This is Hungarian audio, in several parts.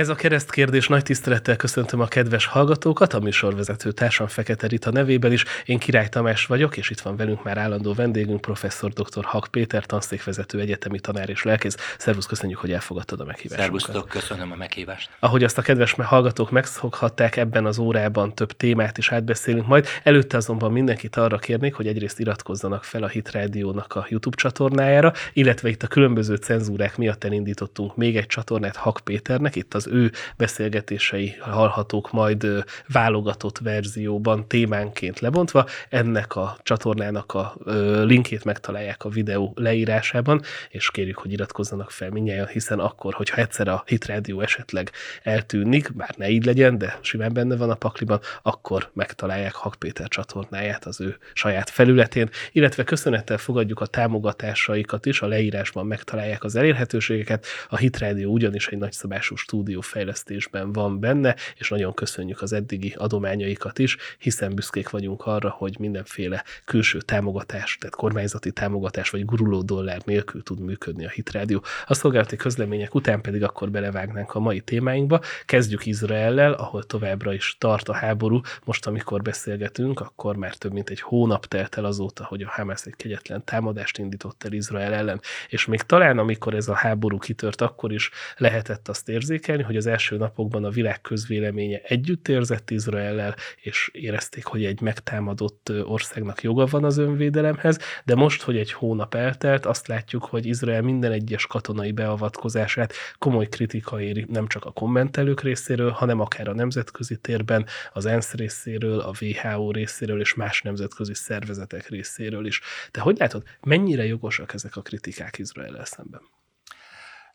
Ez a keresztkérdés nagy tisztelettel köszöntöm a kedves hallgatókat, a műsorvezető társam Fekete Rita nevében is. Én Király Tamás vagyok, és itt van velünk már állandó vendégünk, professzor dr. Hak Péter, tanszékvezető egyetemi tanár és lelkész. Szervusz, köszönjük, hogy elfogadtad a meghívást. Szervusztok, köszönöm a meghívást. Ahogy azt a kedves hallgatók megszokhatták, ebben az órában több témát is átbeszélünk majd. Előtte azonban mindenkit arra kérnék, hogy egyrészt iratkozzanak fel a Hit Rádiónak a YouTube csatornájára, illetve itt a különböző cenzúrák miatt elindítottunk még egy csatornát Hak Péternek, itt az ő beszélgetései hallhatók majd válogatott verzióban témánként lebontva. Ennek a csatornának a linkét megtalálják a videó leírásában, és kérjük, hogy iratkozzanak fel minnyáján, hiszen akkor, hogyha egyszer a Hit Radio esetleg eltűnik, bár ne így legyen, de simán benne van a pakliban, akkor megtalálják Hak Péter csatornáját az ő saját felületén, illetve köszönettel fogadjuk a támogatásaikat is, a leírásban megtalálják az elérhetőségeket. A Hit Radio ugyanis egy nagyszabású stúdió stúdiófejlesztésben van benne, és nagyon köszönjük az eddigi adományaikat is, hiszen büszkék vagyunk arra, hogy mindenféle külső támogatás, tehát kormányzati támogatás vagy guruló dollár nélkül tud működni a Hitrádió. A szolgálati közlemények után pedig akkor belevágnánk a mai témáinkba. Kezdjük Izraellel, ahol továbbra is tart a háború. Most, amikor beszélgetünk, akkor már több mint egy hónap telt el azóta, hogy a Hamas egy kegyetlen támadást indított el Izrael ellen. És még talán, amikor ez a háború kitört, akkor is lehetett azt érzékelni, hogy az első napokban a világ közvéleménye együtt érzett Izraellel, és érezték, hogy egy megtámadott országnak joga van az önvédelemhez, de most, hogy egy hónap eltelt, azt látjuk, hogy Izrael minden egyes katonai beavatkozását komoly kritika éri nem csak a kommentelők részéről, hanem akár a nemzetközi térben, az ENSZ részéről, a WHO részéről és más nemzetközi szervezetek részéről is. Te hogy látod, mennyire jogosak ezek a kritikák Izrael szemben?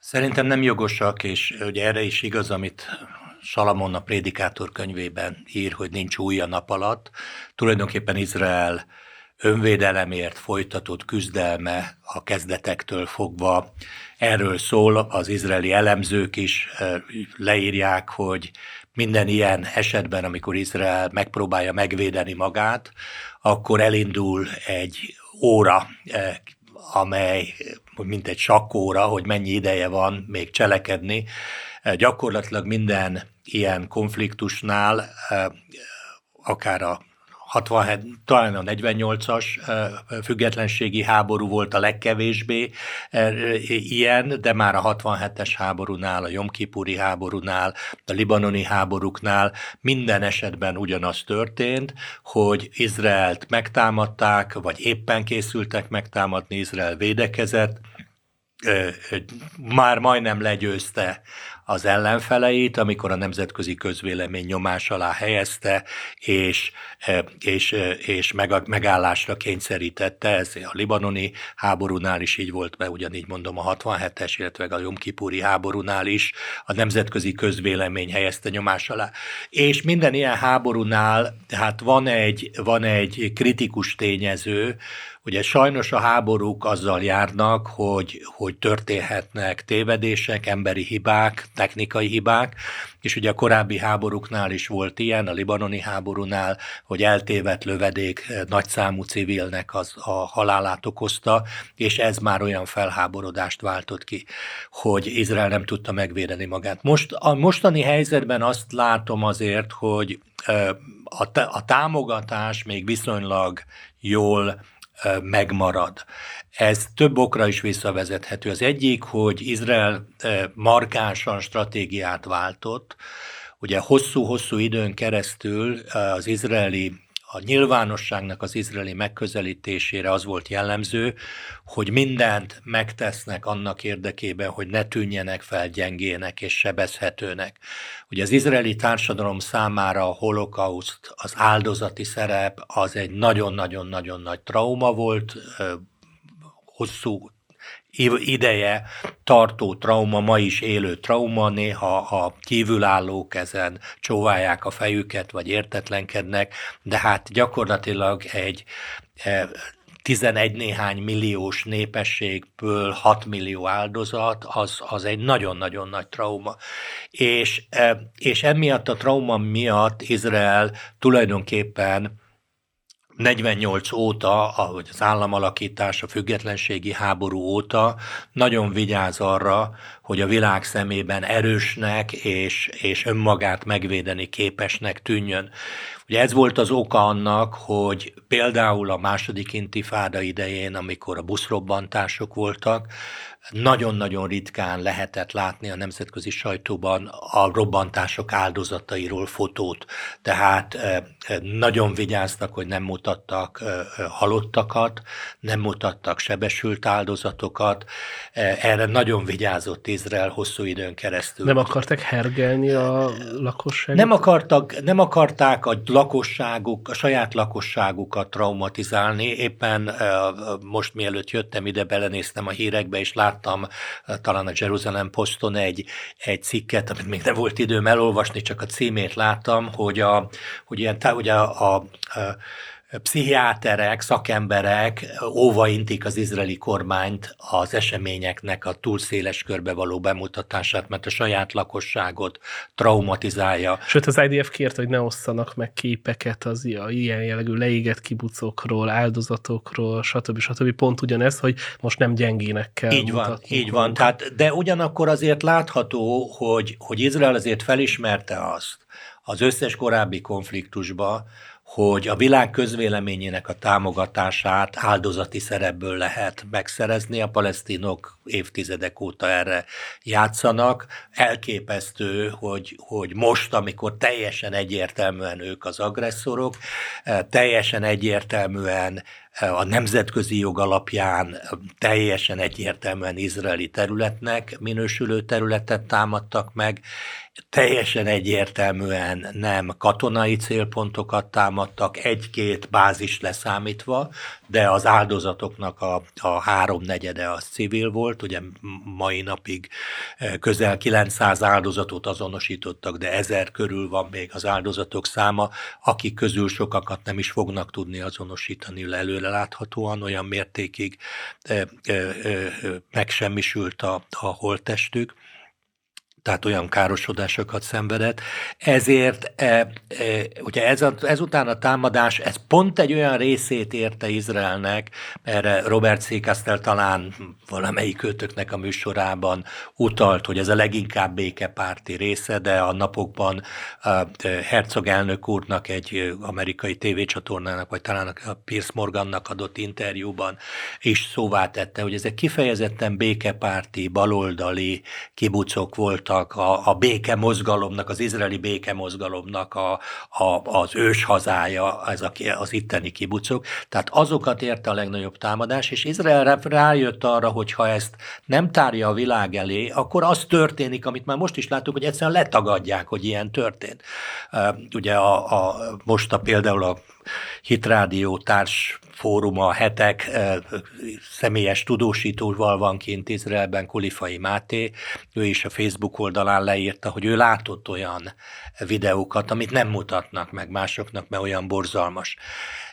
Szerintem nem jogosak, és ugye erre is igaz, amit Salamon a prédikátor könyvében ír, hogy nincs új a nap alatt. Tulajdonképpen Izrael önvédelemért folytatott küzdelme a kezdetektől fogva erről szól, az izraeli elemzők is leírják, hogy minden ilyen esetben, amikor Izrael megpróbálja megvédeni magát, akkor elindul egy óra amely mint egy sakkóra, hogy mennyi ideje van még cselekedni. Gyakorlatilag minden ilyen konfliktusnál, akár a 67, talán a 48-as függetlenségi háború volt a legkevésbé ilyen, de már a 67-es háborúnál, a Jomkipuri háborúnál, a libanoni háborúknál minden esetben ugyanaz történt, hogy Izraelt megtámadták, vagy éppen készültek megtámadni, Izrael védekezett, már majdnem legyőzte az ellenfeleit, amikor a nemzetközi közvélemény nyomás alá helyezte, és, és, és megállásra kényszerítette. Ez a libanoni háborúnál is így volt be, ugyanígy mondom a 67-es, illetve a Jomkipúri háborúnál is a nemzetközi közvélemény helyezte nyomás alá. És minden ilyen háborúnál, hát van egy, van egy kritikus tényező, Ugye sajnos a háborúk azzal járnak, hogy, hogy történhetnek tévedések, emberi hibák, technikai hibák, és ugye a korábbi háborúknál is volt ilyen, a libanoni háborúnál, hogy eltévedt lövedék nagyszámú civilnek az a halálát okozta, és ez már olyan felháborodást váltott ki, hogy Izrael nem tudta megvédeni magát. Most a mostani helyzetben azt látom azért, hogy a támogatás még viszonylag jól megmarad. Ez több okra is visszavezethető. Az egyik, hogy Izrael markánsan stratégiát váltott. Ugye hosszú-hosszú időn keresztül az izraeli a nyilvánosságnak az izraeli megközelítésére az volt jellemző, hogy mindent megtesznek annak érdekében, hogy ne tűnjenek fel gyengének és sebezhetőnek. Ugye az izraeli társadalom számára a holokauszt, az áldozati szerep az egy nagyon-nagyon-nagyon nagy trauma volt, hosszú ideje tartó trauma, ma is élő trauma, néha a kívülállók ezen csóválják a fejüket, vagy értetlenkednek, de hát gyakorlatilag egy 11 e, néhány milliós népességből 6 millió áldozat, az, az egy nagyon-nagyon nagy trauma. És, e, és emiatt a trauma miatt Izrael tulajdonképpen 48 óta, ahogy az államalakítás, a függetlenségi háború óta nagyon vigyáz arra, hogy a világ szemében erősnek és, és önmagát megvédeni képesnek tűnjön. Ugye ez volt az oka annak, hogy például a második intifáda idején, amikor a buszrobbantások voltak, nagyon-nagyon ritkán lehetett látni a nemzetközi sajtóban a robbantások áldozatairól fotót. Tehát nagyon vigyáztak, hogy nem mutattak halottakat, nem mutattak sebesült áldozatokat. Erre nagyon vigyázott Izrael hosszú időn keresztül. Nem akartak hergelni a lakosságot? Nem, akartak, nem akarták a lakosságuk, a saját lakosságukat traumatizálni. Éppen most mielőtt jöttem ide, belenéztem a hírekbe, és láttam talán a Jerusalem Poston egy, egy cikket, amit még nem volt időm elolvasni, csak a címét láttam, hogy, a, hogy ilyen, hogy a, a, a pszichiáterek, szakemberek óvaintik az izraeli kormányt az eseményeknek a túl széles körbe való bemutatását, mert a saját lakosságot traumatizálja. Sőt, az IDF kért, hogy ne osszanak meg képeket az ilyen jellegű leégett kibucokról, áldozatokról, stb. stb. Pont ugyanez, hogy most nem gyengének kell Így van, így van. Tehát, de ugyanakkor azért látható, hogy, hogy Izrael azért felismerte azt az összes korábbi konfliktusba, hogy a világ közvéleményének a támogatását áldozati szerepből lehet megszerezni. A palesztinok évtizedek óta erre játszanak. Elképesztő, hogy, hogy most, amikor teljesen egyértelműen ők az agresszorok, eh, teljesen egyértelműen a nemzetközi jog alapján teljesen egyértelműen izraeli területnek minősülő területet támadtak meg, teljesen egyértelműen nem katonai célpontokat támadtak, egy-két bázis leszámítva, de az áldozatoknak a, a háromnegyede az civil volt, ugye mai napig közel 900 áldozatot azonosítottak, de ezer körül van még az áldozatok száma, akik közül sokakat nem is fognak tudni azonosítani előre láthatóan olyan mértékig megsemmisült a, a holttestük tehát olyan károsodásokat szenvedett. Ezért e, e, ugye ez a, ezután a támadás, ez pont egy olyan részét érte Izraelnek, erre Robert Székasztel talán valamelyik kötöknek a műsorában utalt, hogy ez a leginkább békepárti része, de a napokban a Herzog elnök úrnak egy amerikai tévécsatornának, vagy talán a Pierce Morgannak adott interjúban is szóvá tette, hogy ezek kifejezetten békepárti, baloldali kibucok voltak, voltak a, a béke mozgalomnak, az izraeli béke mozgalomnak a, a, az ős hazája, ez a, az itteni kibucok. Tehát azokat érte a legnagyobb támadás, és Izrael rájött arra, hogy ha ezt nem tárja a világ elé, akkor az történik, amit már most is láttuk, hogy egyszerűen letagadják, hogy ilyen történt. Ugye a, a, most a például a Hitrádió társ fóruma, hetek személyes tudósítóval van kint Izraelben, Kulifai Máté, ő is a Facebook oldalán leírta, hogy ő látott olyan videókat, amit nem mutatnak meg másoknak, mert olyan borzalmas.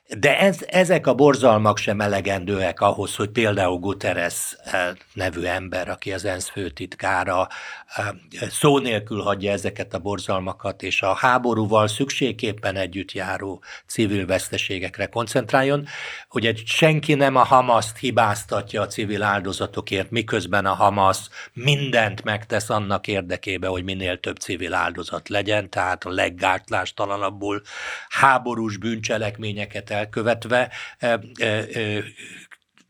De ez, ezek a borzalmak sem elegendőek ahhoz, hogy például Guterres eh, nevű ember, aki az ENSZ főtitkára, eh, szó nélkül hagyja ezeket a borzalmakat, és a háborúval szükségképpen együtt járó civil veszteségekre koncentráljon. Ugye senki nem a Hamaszt hibáztatja a civil áldozatokért, miközben a Hamas mindent megtesz annak érdekébe, hogy minél több civil áldozat legyen, tehát a leggátlástalanabbul háborús bűncselekményeket elkövetve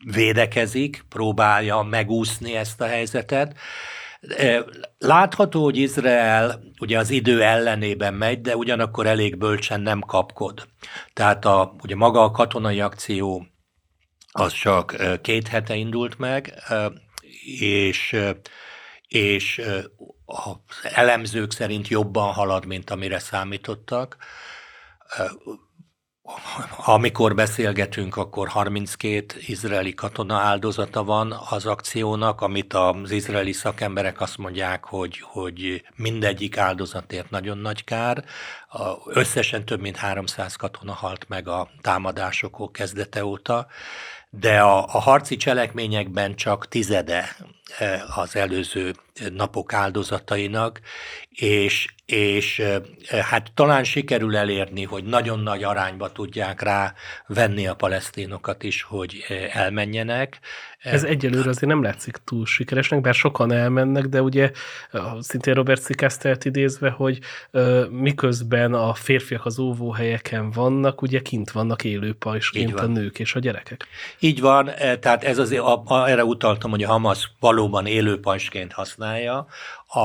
védekezik, próbálja megúszni ezt a helyzetet. Látható, hogy Izrael ugye az idő ellenében megy, de ugyanakkor elég bölcsen nem kapkod. Tehát a, ugye maga a katonai akció az csak két hete indult meg, és, és az elemzők szerint jobban halad, mint amire számítottak amikor beszélgetünk, akkor 32 izraeli katona áldozata van az akciónak, amit az izraeli szakemberek azt mondják, hogy, hogy mindegyik áldozatért nagyon nagy kár. Összesen több mint 300 katona halt meg a támadások kezdete óta, de a, a harci cselekményekben csak tizede az előző napok áldozatainak, és, és hát talán sikerül elérni, hogy nagyon nagy arányba tudják rá venni a palesztinokat is, hogy elmenjenek. Ez egyelőre azért nem látszik túl sikeresnek, bár sokan elmennek, de ugye szintén Robert Cikasztelt idézve, hogy miközben a férfiak az óvóhelyeken vannak, ugye kint vannak élőpajsként a nők és a gyerekek. Így van, tehát ez azért, a, a, erre utaltam, hogy a Hamas valóban élőpajsként használja, a,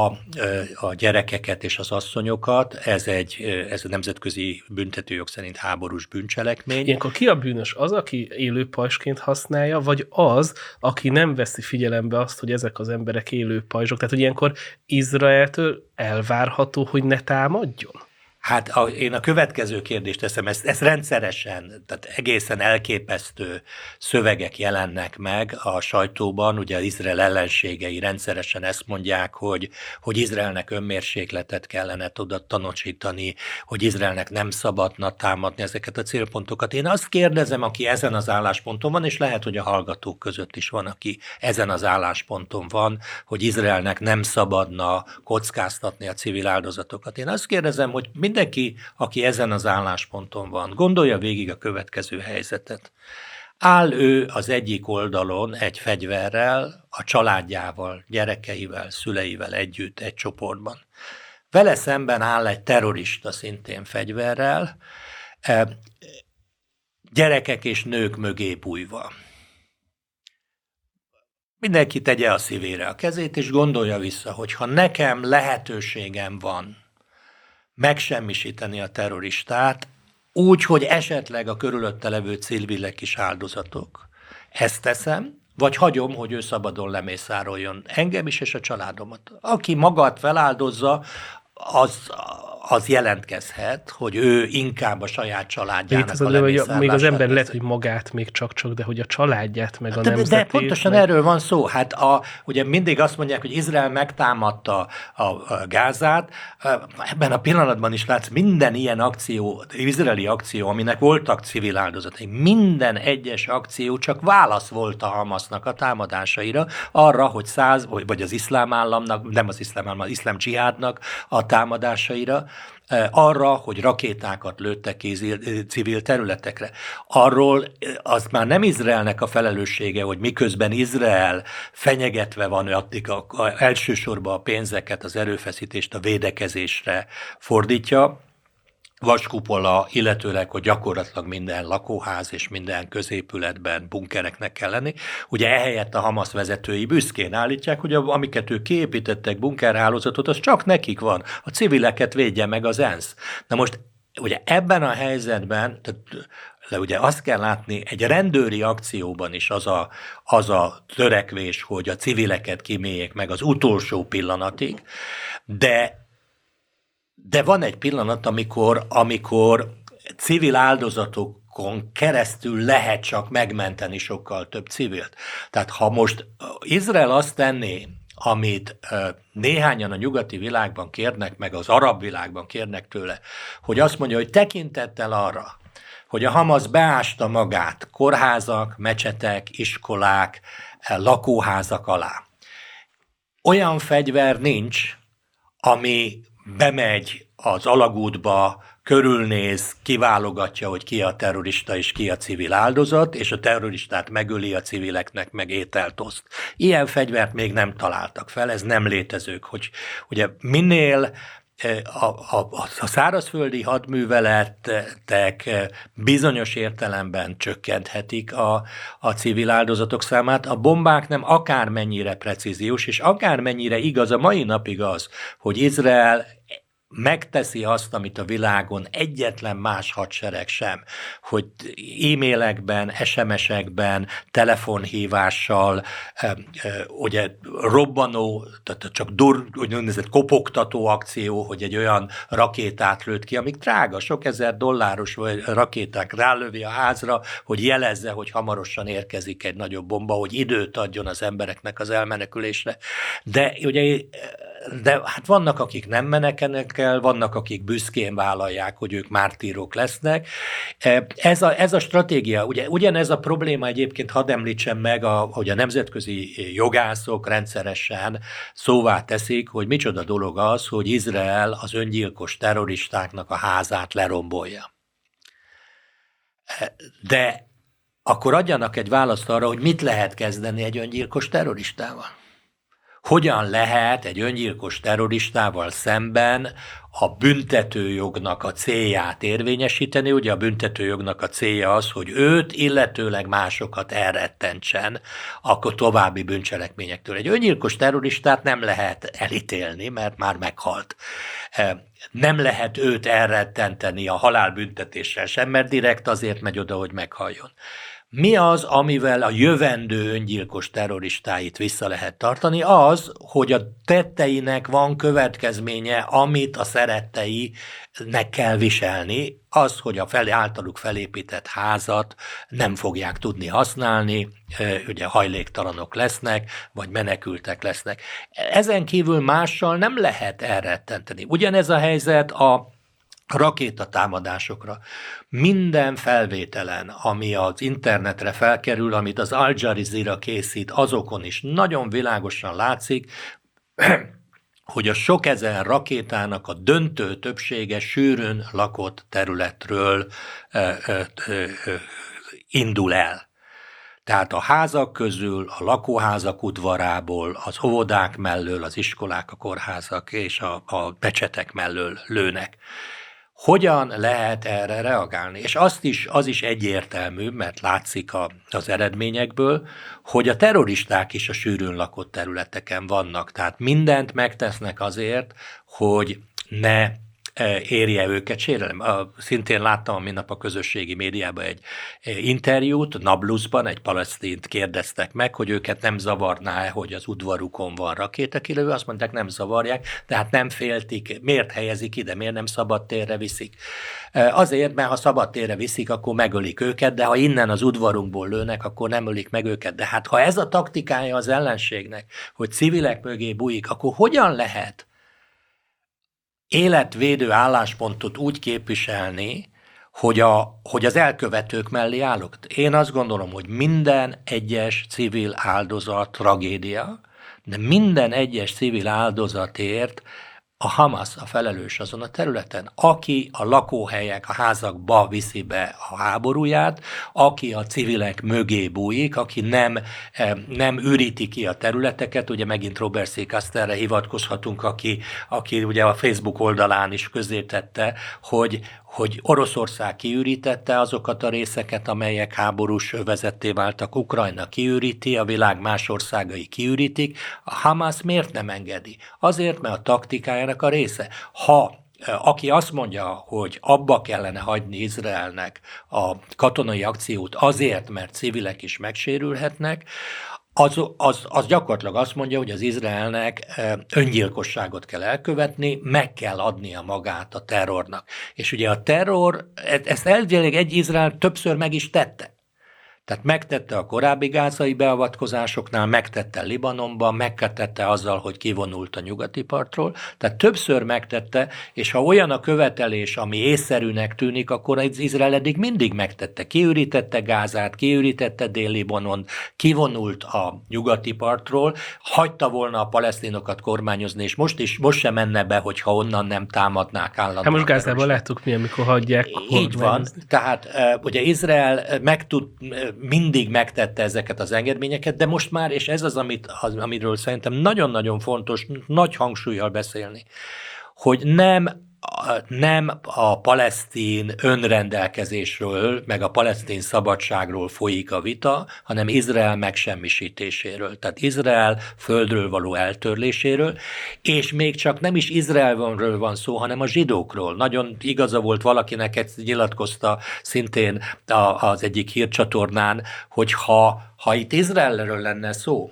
a gyerekeket és az asszonyokat, ez egy, ez a nemzetközi büntetőjog szerint háborús bűncselekmény. Ilyenkor ki a bűnös? Az, aki élő pajsként használja, vagy az, aki nem veszi figyelembe azt, hogy ezek az emberek élő pajzsok? Tehát, hogy ilyenkor Izraeltől elvárható, hogy ne támadjon? Hát a, én a következő kérdést teszem, ezt, ezt rendszeresen, tehát egészen elképesztő szövegek jelennek meg a sajtóban, ugye az Izrael ellenségei rendszeresen ezt mondják, hogy, hogy Izraelnek önmérsékletet kellene tudod tanúsítani, hogy Izraelnek nem szabadna támadni ezeket a célpontokat. Én azt kérdezem, aki ezen az állásponton van, és lehet, hogy a hallgatók között is van, aki ezen az állásponton van, hogy Izraelnek nem szabadna kockáztatni a civil áldozatokat. Én azt kérdezem, hogy mind mindenki, aki ezen az állásponton van, gondolja végig a következő helyzetet. Áll ő az egyik oldalon egy fegyverrel, a családjával, gyerekeivel, szüleivel együtt egy csoportban. Vele szemben áll egy terrorista szintén fegyverrel, e, gyerekek és nők mögé bújva. Mindenki tegye a szívére a kezét, és gondolja vissza, hogy ha nekem lehetőségem van megsemmisíteni a terroristát, úgy, hogy esetleg a körülötte levő civilek is áldozatok. Ezt teszem, vagy hagyom, hogy ő szabadon lemészároljon engem is és a családomat. Aki magát feláldozza, az, az jelentkezhet, hogy ő inkább a saját családjának az a hogy Még az ember lehet, hogy magát még csak-csak, de hogy a családját, meg a de, nemzetét. De pontosan meg... erről van szó. Hát a, ugye mindig azt mondják, hogy Izrael megtámadta a, a Gázát. Ebben a pillanatban is látsz minden ilyen akció, izraeli akció, aminek voltak civil áldozatai. Minden egyes akció csak válasz volt a Hamasnak a támadásaira, arra, hogy száz, vagy az iszlám államnak, nem az iszlám állam, az iszlám dzsihádnak a támadásaira, arra, hogy rakétákat lőttek ki civil területekre. Arról eh, az már nem Izraelnek a felelőssége, hogy miközben Izrael fenyegetve van, addig a, a, elsősorban a pénzeket, az erőfeszítést a védekezésre fordítja, vaskupola, illetőleg, hogy gyakorlatilag minden lakóház és minden középületben bunkereknek kell lenni. Ugye ehelyett a Hamas vezetői büszkén állítják, hogy amiket ők kiépítettek bunkerhálózatot, az csak nekik van. A civileket védje meg az ENSZ. Na most ugye ebben a helyzetben, tehát le ugye azt kell látni, egy rendőri akcióban is az a, az a törekvés, hogy a civileket kiméljék meg az utolsó pillanatig, de de van egy pillanat, amikor, amikor civil áldozatokon keresztül lehet csak megmenteni sokkal több civilt. Tehát ha most Izrael azt tenné, amit néhányan a nyugati világban kérnek, meg az arab világban kérnek tőle, hogy azt mondja, hogy tekintettel arra, hogy a Hamas beásta magát kórházak, mecsetek, iskolák, lakóházak alá. Olyan fegyver nincs, ami bemegy az alagútba, körülnéz, kiválogatja, hogy ki a terrorista és ki a civil áldozat, és a terroristát megöli a civileknek, meg ételt oszt. Ilyen fegyvert még nem találtak fel, ez nem létezők, hogy ugye minél a, a, a szárazföldi hadműveletek eh, bizonyos értelemben csökkenthetik a, a civil áldozatok számát. A bombák nem akármennyire precíziós, és akármennyire igaz a mai napig az, hogy Izrael megteszi azt, amit a világon egyetlen más hadsereg sem, hogy e-mailekben, SMS-ekben, telefonhívással, ugye robbanó, tehát csak dur, úgynevezett kopogtató akció, hogy egy olyan rakétát lőtt ki, amik drága, sok ezer dolláros vagy rakéták rálövi a házra, hogy jelezze, hogy hamarosan érkezik egy nagyobb bomba, hogy időt adjon az embereknek az elmenekülésre. De ugye de hát vannak, akik nem menekenek el, vannak, akik büszkén vállalják, hogy ők mártírok lesznek. Ez a, ez a stratégia, ugye, ugyanez a probléma egyébként, hadd említsem meg, a, hogy a nemzetközi jogászok rendszeresen szóvá teszik, hogy micsoda dolog az, hogy Izrael az öngyilkos terroristáknak a házát lerombolja. De akkor adjanak egy választ arra, hogy mit lehet kezdeni egy öngyilkos terroristával. Hogyan lehet egy öngyilkos terroristával szemben a büntetőjognak a célját érvényesíteni. Ugye a büntetőjognak a célja az, hogy őt, illetőleg másokat elrettentsen akkor további bűncselekményektől. Egy öngyilkos terroristát nem lehet elítélni, mert már meghalt. Nem lehet őt elrettenteni a halálbüntetéssel sem, mert direkt azért megy oda, hogy meghalljon. Mi az, amivel a jövendő öngyilkos terroristáit vissza lehet tartani? Az, hogy a tetteinek van következménye, amit a szeretteinek kell viselni, az, hogy a felé általuk felépített házat nem fogják tudni használni, ugye hajléktalanok lesznek, vagy menekültek lesznek. Ezen kívül mással nem lehet elrettenteni. Ugyanez a helyzet a rakétatámadásokra. Minden felvételen, ami az internetre felkerül, amit az Al Jazeera készít, azokon is nagyon világosan látszik, hogy a sok ezer rakétának a döntő többsége sűrűn lakott területről ö, ö, ö, indul el. Tehát a házak közül, a lakóházak udvarából, az óvodák mellől, az iskolák, a kórházak és a, a becsetek mellől lőnek. Hogyan lehet erre reagálni? És azt is, az is egyértelmű, mert látszik a, az eredményekből, hogy a terroristák is a sűrűn lakott területeken vannak. Tehát mindent megtesznek azért, hogy ne érje őket sérelem. Szintén láttam a minap a közösségi médiában egy e, interjút, Nablusban egy palesztint kérdeztek meg, hogy őket nem zavarná-e, hogy az udvarukon van rakétakilövő, azt mondták, nem zavarják, tehát nem féltik, miért helyezik ide, miért nem szabad térre viszik. E, azért, mert ha szabad térre viszik, akkor megölik őket, de ha innen az udvarunkból lőnek, akkor nem ölik meg őket. De hát ha ez a taktikája az ellenségnek, hogy civilek mögé bújik, akkor hogyan lehet életvédő álláspontot úgy képviselni, hogy, a, hogy az elkövetők mellé állok. Én azt gondolom, hogy minden egyes civil áldozat tragédia, de minden egyes civil áldozatért a Hamas a felelős azon a területen, aki a lakóhelyek, a házakba viszi be a háborúját, aki a civilek mögé bújik, aki nem, eh, nem üríti ki a területeket, ugye megint Robert C. Casterre hivatkozhatunk, aki, aki ugye a Facebook oldalán is közértette, hogy, hogy Oroszország kiürítette azokat a részeket, amelyek háborús övezetté váltak, Ukrajna kiüríti, a világ más országai kiürítik, a Hamas miért nem engedi? Azért, mert a taktikájának a része. Ha aki azt mondja, hogy abba kellene hagyni Izraelnek a katonai akciót azért, mert civilek is megsérülhetnek, az, az, az gyakorlatilag azt mondja, hogy az Izraelnek öngyilkosságot kell elkövetni, meg kell adnia magát a terrornak. És ugye a terror, e-, ezt elvileg egy Izrael többször meg is tette. Tehát megtette a korábbi gázai beavatkozásoknál, megtette Libanonban, megtette azzal, hogy kivonult a nyugati partról. Tehát többször megtette, és ha olyan a követelés, ami észszerűnek tűnik, akkor az Izrael eddig mindig megtette. Kiürítette Gázát, kiürítette Dél-Libanon, kivonult a nyugati partról, hagyta volna a palesztinokat kormányozni, és most is most sem menne be, hogyha onnan nem támadnák állandóan. Hát most Gázában láttuk mi, amikor hagyják. Így van. Tehát ugye Izrael meg tud mindig megtette ezeket az engedményeket, de most már, és ez az, amit, az, amiről szerintem nagyon-nagyon fontos, nagy hangsúlyjal beszélni, hogy nem nem a palesztin önrendelkezésről, meg a palesztin szabadságról folyik a vita, hanem Izrael megsemmisítéséről. Tehát Izrael földről való eltörléséről, és még csak nem is Izraelről van szó, hanem a zsidókról. Nagyon igaza volt valakinek, ezt nyilatkozta szintén az egyik hírcsatornán, hogy ha, ha itt Izraelről lenne szó,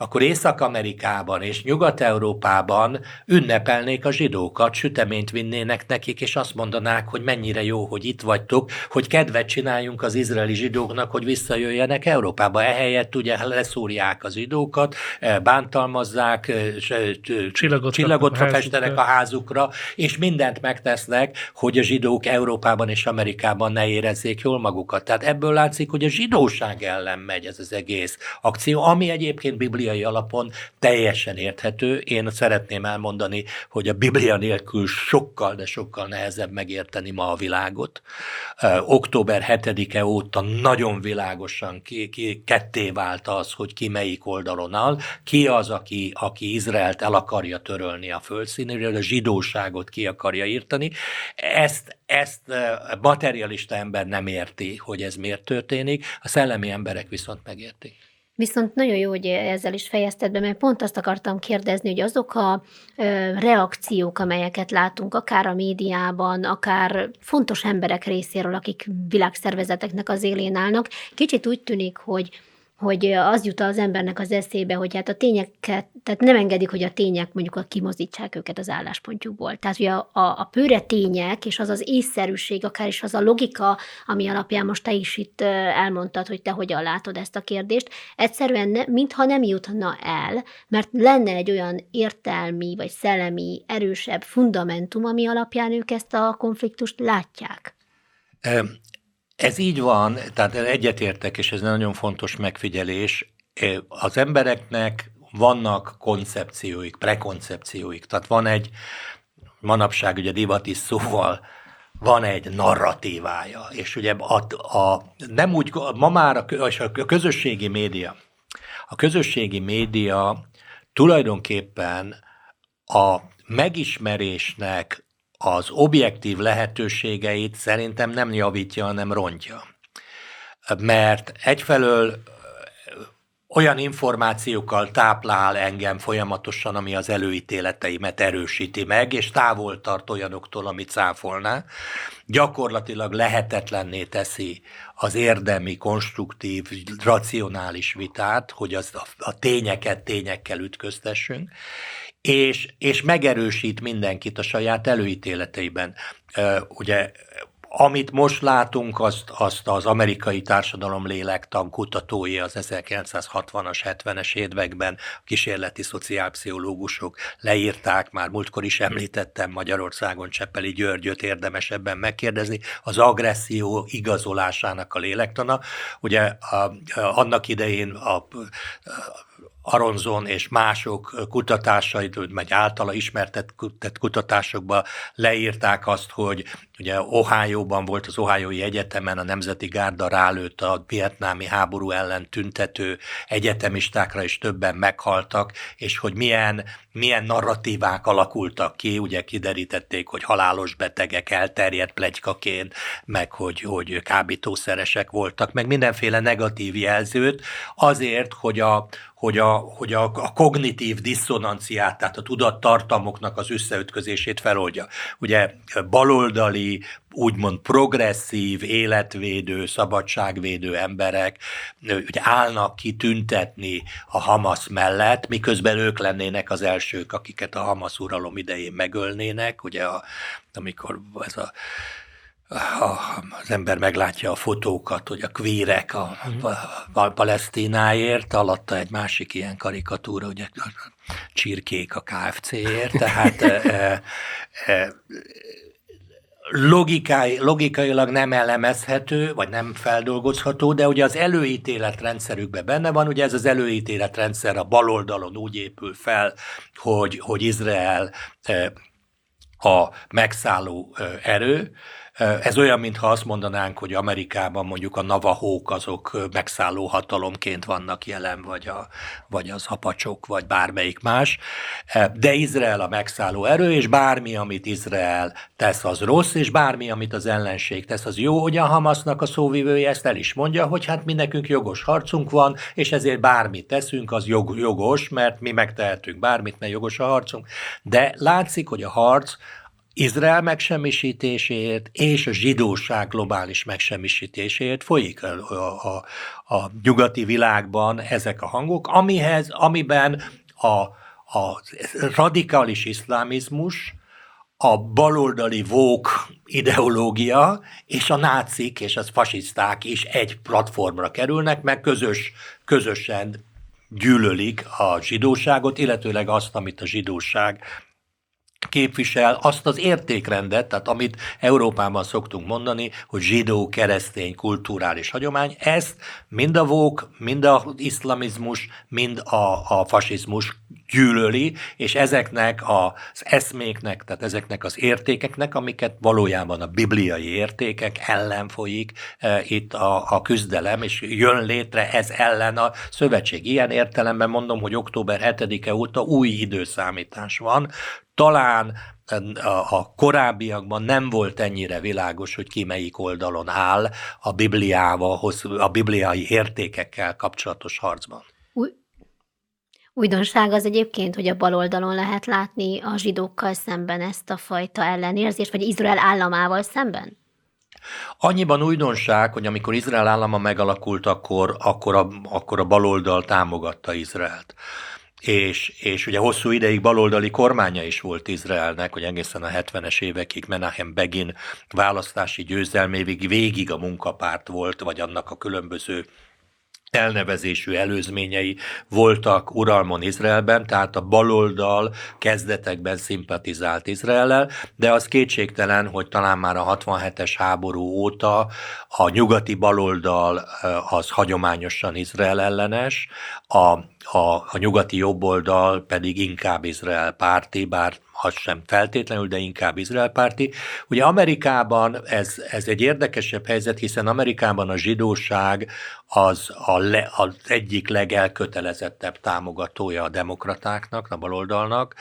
akkor Észak-Amerikában és Nyugat-Európában ünnepelnék a zsidókat, süteményt vinnének nekik, és azt mondanák, hogy mennyire jó, hogy itt vagytok, hogy kedvet csináljunk az izraeli zsidóknak, hogy visszajöjjenek Európába. Ehelyett ugye leszúrják a zsidókat, eh, bántalmazzák, eh, eh, csillagot, csillagot festenek a házukra, és mindent megtesznek, hogy a zsidók Európában és Amerikában ne érezzék jól magukat. Tehát ebből látszik, hogy a zsidóság ellen megy ez az egész akció, ami egyébként bibliai alapon teljesen érthető. Én szeretném elmondani, hogy a Biblia nélkül sokkal, de sokkal nehezebb megérteni ma a világot. Október 7-e óta nagyon világosan ki, ki, ketté vált az, hogy ki melyik oldalon áll, ki az, aki, aki Izraelt el akarja törölni a földszínéről, a zsidóságot ki akarja írtani. Ezt, ezt materialista ember nem érti, hogy ez miért történik, a szellemi emberek viszont megértik. Viszont nagyon jó, hogy ezzel is fejezted be, mert pont azt akartam kérdezni, hogy azok a reakciók, amelyeket látunk, akár a médiában, akár fontos emberek részéről, akik világszervezeteknek az élén állnak, kicsit úgy tűnik, hogy hogy az jut az embernek az eszébe, hogy hát a tényeket, tehát nem engedik, hogy a tények mondjuk a kimozítsák őket az álláspontjukból. Tehát, hogy a, a, a pőre tények, és az az észszerűség, akár is az a logika, ami alapján most te is itt elmondtad, hogy te hogyan látod ezt a kérdést, egyszerűen ne, mintha nem jutna el, mert lenne egy olyan értelmi, vagy szellemi, erősebb fundamentum, ami alapján ők ezt a konfliktust látják. Ez így van, tehát egyetértek, és ez nagyon fontos megfigyelés. Az embereknek vannak koncepcióik, prekoncepcióik. Tehát van egy, manapság ugye divati szóval, van egy narratívája, és ugye a, a, nem úgy, ma már a, a közösségi média, a közösségi média tulajdonképpen a megismerésnek az objektív lehetőségeit szerintem nem javítja, hanem rontja. Mert egyfelől olyan információkkal táplál engem folyamatosan, ami az előítéleteimet erősíti meg, és távol tart olyanoktól, amit cáfolná. Gyakorlatilag lehetetlenné teszi az érdemi, konstruktív, racionális vitát, hogy az, a, a tényeket tényekkel ütköztessünk és, és megerősít mindenkit a saját előítéleteiben. Ugye amit most látunk, azt, azt az amerikai társadalom lélektan kutatói az 1960-as, 70-es években kísérleti szociálpszichológusok leírták, már múltkor is említettem Magyarországon Cseppeli Györgyöt érdemes ebben megkérdezni, az agresszió igazolásának a lélektana. Ugye a, a, annak idején a, a Aronzon és mások kutatásai, meg általa ismertett kutatásokban leírták azt, hogy ugye Ohio-ban volt az Ohio-i Egyetemen a Nemzeti Gárda rálőtt a vietnámi háború ellen tüntető egyetemistákra, is többen meghaltak, és hogy milyen, milyen narratívák alakultak ki, ugye kiderítették, hogy halálos betegek elterjedt plegykaként, meg hogy, hogy kábítószeresek voltak, meg mindenféle negatív jelzőt, azért, hogy a, hogy a, hogy a, a kognitív diszonanciát, tehát a tudattartalmoknak az összeütközését feloldja. Ugye baloldali, úgymond progresszív, életvédő, szabadságvédő emberek ugye állnak ki tüntetni a Hamas mellett, miközben ők lennének az elsők, akiket a Hamas uralom idején megölnének, ugye a, amikor ez a az ember meglátja a fotókat, hogy a kvérek a, a, a Palesztináért, alatta egy másik ilyen karikatúra, ugye a csirkék a KFC-ért, tehát e, e, logikai, logikailag nem elemezhető, vagy nem feldolgozható, de ugye az előítélet rendszerükben benne van, ugye ez az előítélet rendszer a baloldalon úgy épül fel, hogy, hogy Izrael a megszálló erő, ez olyan, mintha azt mondanánk, hogy Amerikában mondjuk a navahók azok megszálló hatalomként vannak jelen, vagy, a, vagy az apacsok, vagy bármelyik más. De Izrael a megszálló erő, és bármi, amit Izrael tesz, az rossz, és bármi, amit az ellenség tesz, az jó. Ugye a Hamasnak a szóvivője ezt el is mondja, hogy hát mi nekünk jogos harcunk van, és ezért bármit teszünk, az jog, jogos, mert mi megtehetünk bármit, mert jogos a harcunk. De látszik, hogy a harc Izrael megsemmisítéséért és a zsidóság globális megsemmisítéséért folyik a, a, a nyugati világban ezek a hangok, amihez, amiben a, a radikális iszlámizmus, a baloldali vók ideológia és a nácik és a fasiszták is egy platformra kerülnek, meg közös, közösen gyűlölik a zsidóságot, illetőleg azt, amit a zsidóság képvisel azt az értékrendet, tehát amit Európában szoktunk mondani, hogy zsidó, keresztény, kulturális hagyomány, ezt mind a vók, mind az iszlamizmus, mind a, a fasizmus gyűlöli, és ezeknek az eszméknek, tehát ezeknek az értékeknek, amiket valójában a bibliai értékek ellen folyik e, itt a, a küzdelem, és jön létre ez ellen a szövetség. Ilyen értelemben mondom, hogy október 7-e óta új időszámítás van, talán a korábbiakban nem volt ennyire világos, hogy ki melyik oldalon áll a Bibliával, a bibliai értékekkel kapcsolatos harcban. Új, újdonság az egyébként, hogy a baloldalon lehet látni a zsidókkal szemben ezt a fajta ellenérzést, vagy Izrael államával szemben? Annyiban újdonság, hogy amikor Izrael állama megalakult, akkor, akkor, a, akkor a baloldal támogatta Izraelt és, és ugye hosszú ideig baloldali kormánya is volt Izraelnek, hogy egészen a 70-es évekig Menahem Begin választási győzelmévig végig a munkapárt volt, vagy annak a különböző elnevezésű előzményei voltak uralmon Izraelben, tehát a baloldal kezdetekben szimpatizált Izraellel, de az kétségtelen, hogy talán már a 67-es háború óta a nyugati baloldal az hagyományosan Izrael ellenes, a, a, a nyugati jobboldal pedig inkább Izrael párti, bár az sem feltétlenül, de inkább Izrael párti. Ugye Amerikában ez, ez egy érdekesebb helyzet, hiszen Amerikában a zsidóság az a le, az egyik legelkötelezettebb támogatója a demokratáknak, a baloldalnak,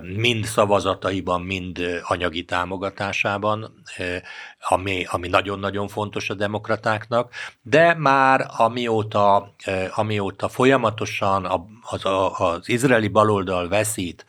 mind szavazataiban, mind anyagi támogatásában, ami, ami nagyon-nagyon fontos a demokratáknak, de már amióta, amióta folyamatosan az, az izraeli baloldal veszít,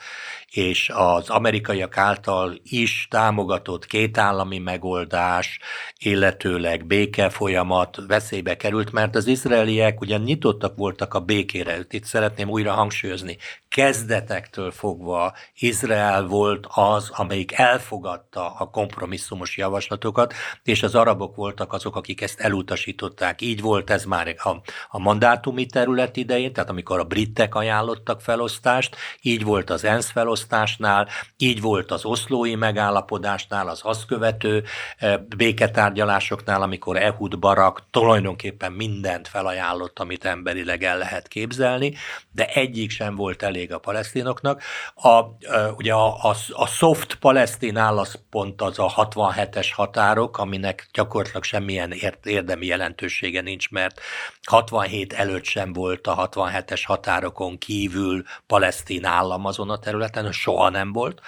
és az amerikaiak által is támogatott kétállami megoldás, illetőleg béke folyamat veszélybe került, mert az izraeliek ugyan nyitottak voltak a békére. Itt szeretném újra hangsúlyozni, kezdetektől fogva Izrael volt az, amelyik elfogadta a kompromisszumos javaslatokat, és az arabok voltak azok, akik ezt elutasították. Így volt ez már a, a mandátumi terület idején, tehát amikor a britek ajánlottak felosztást, így volt az ENSZ felosztásnál, így volt az oszlói megállapodásnál, az azt követő e, béketárgyalásoknál, amikor Ehud Barak tulajdonképpen mindent felajánlott, amit emberileg el lehet képzelni, de egyik sem volt elég a palesztinoknak. A, ugye a, a, a soft palesztin álláspont az a 67-es határok, aminek gyakorlatilag semmilyen érdemi jelentősége nincs, mert 67 előtt sem volt a 67-es határokon kívül palesztin állam azon a területen, soha nem volt.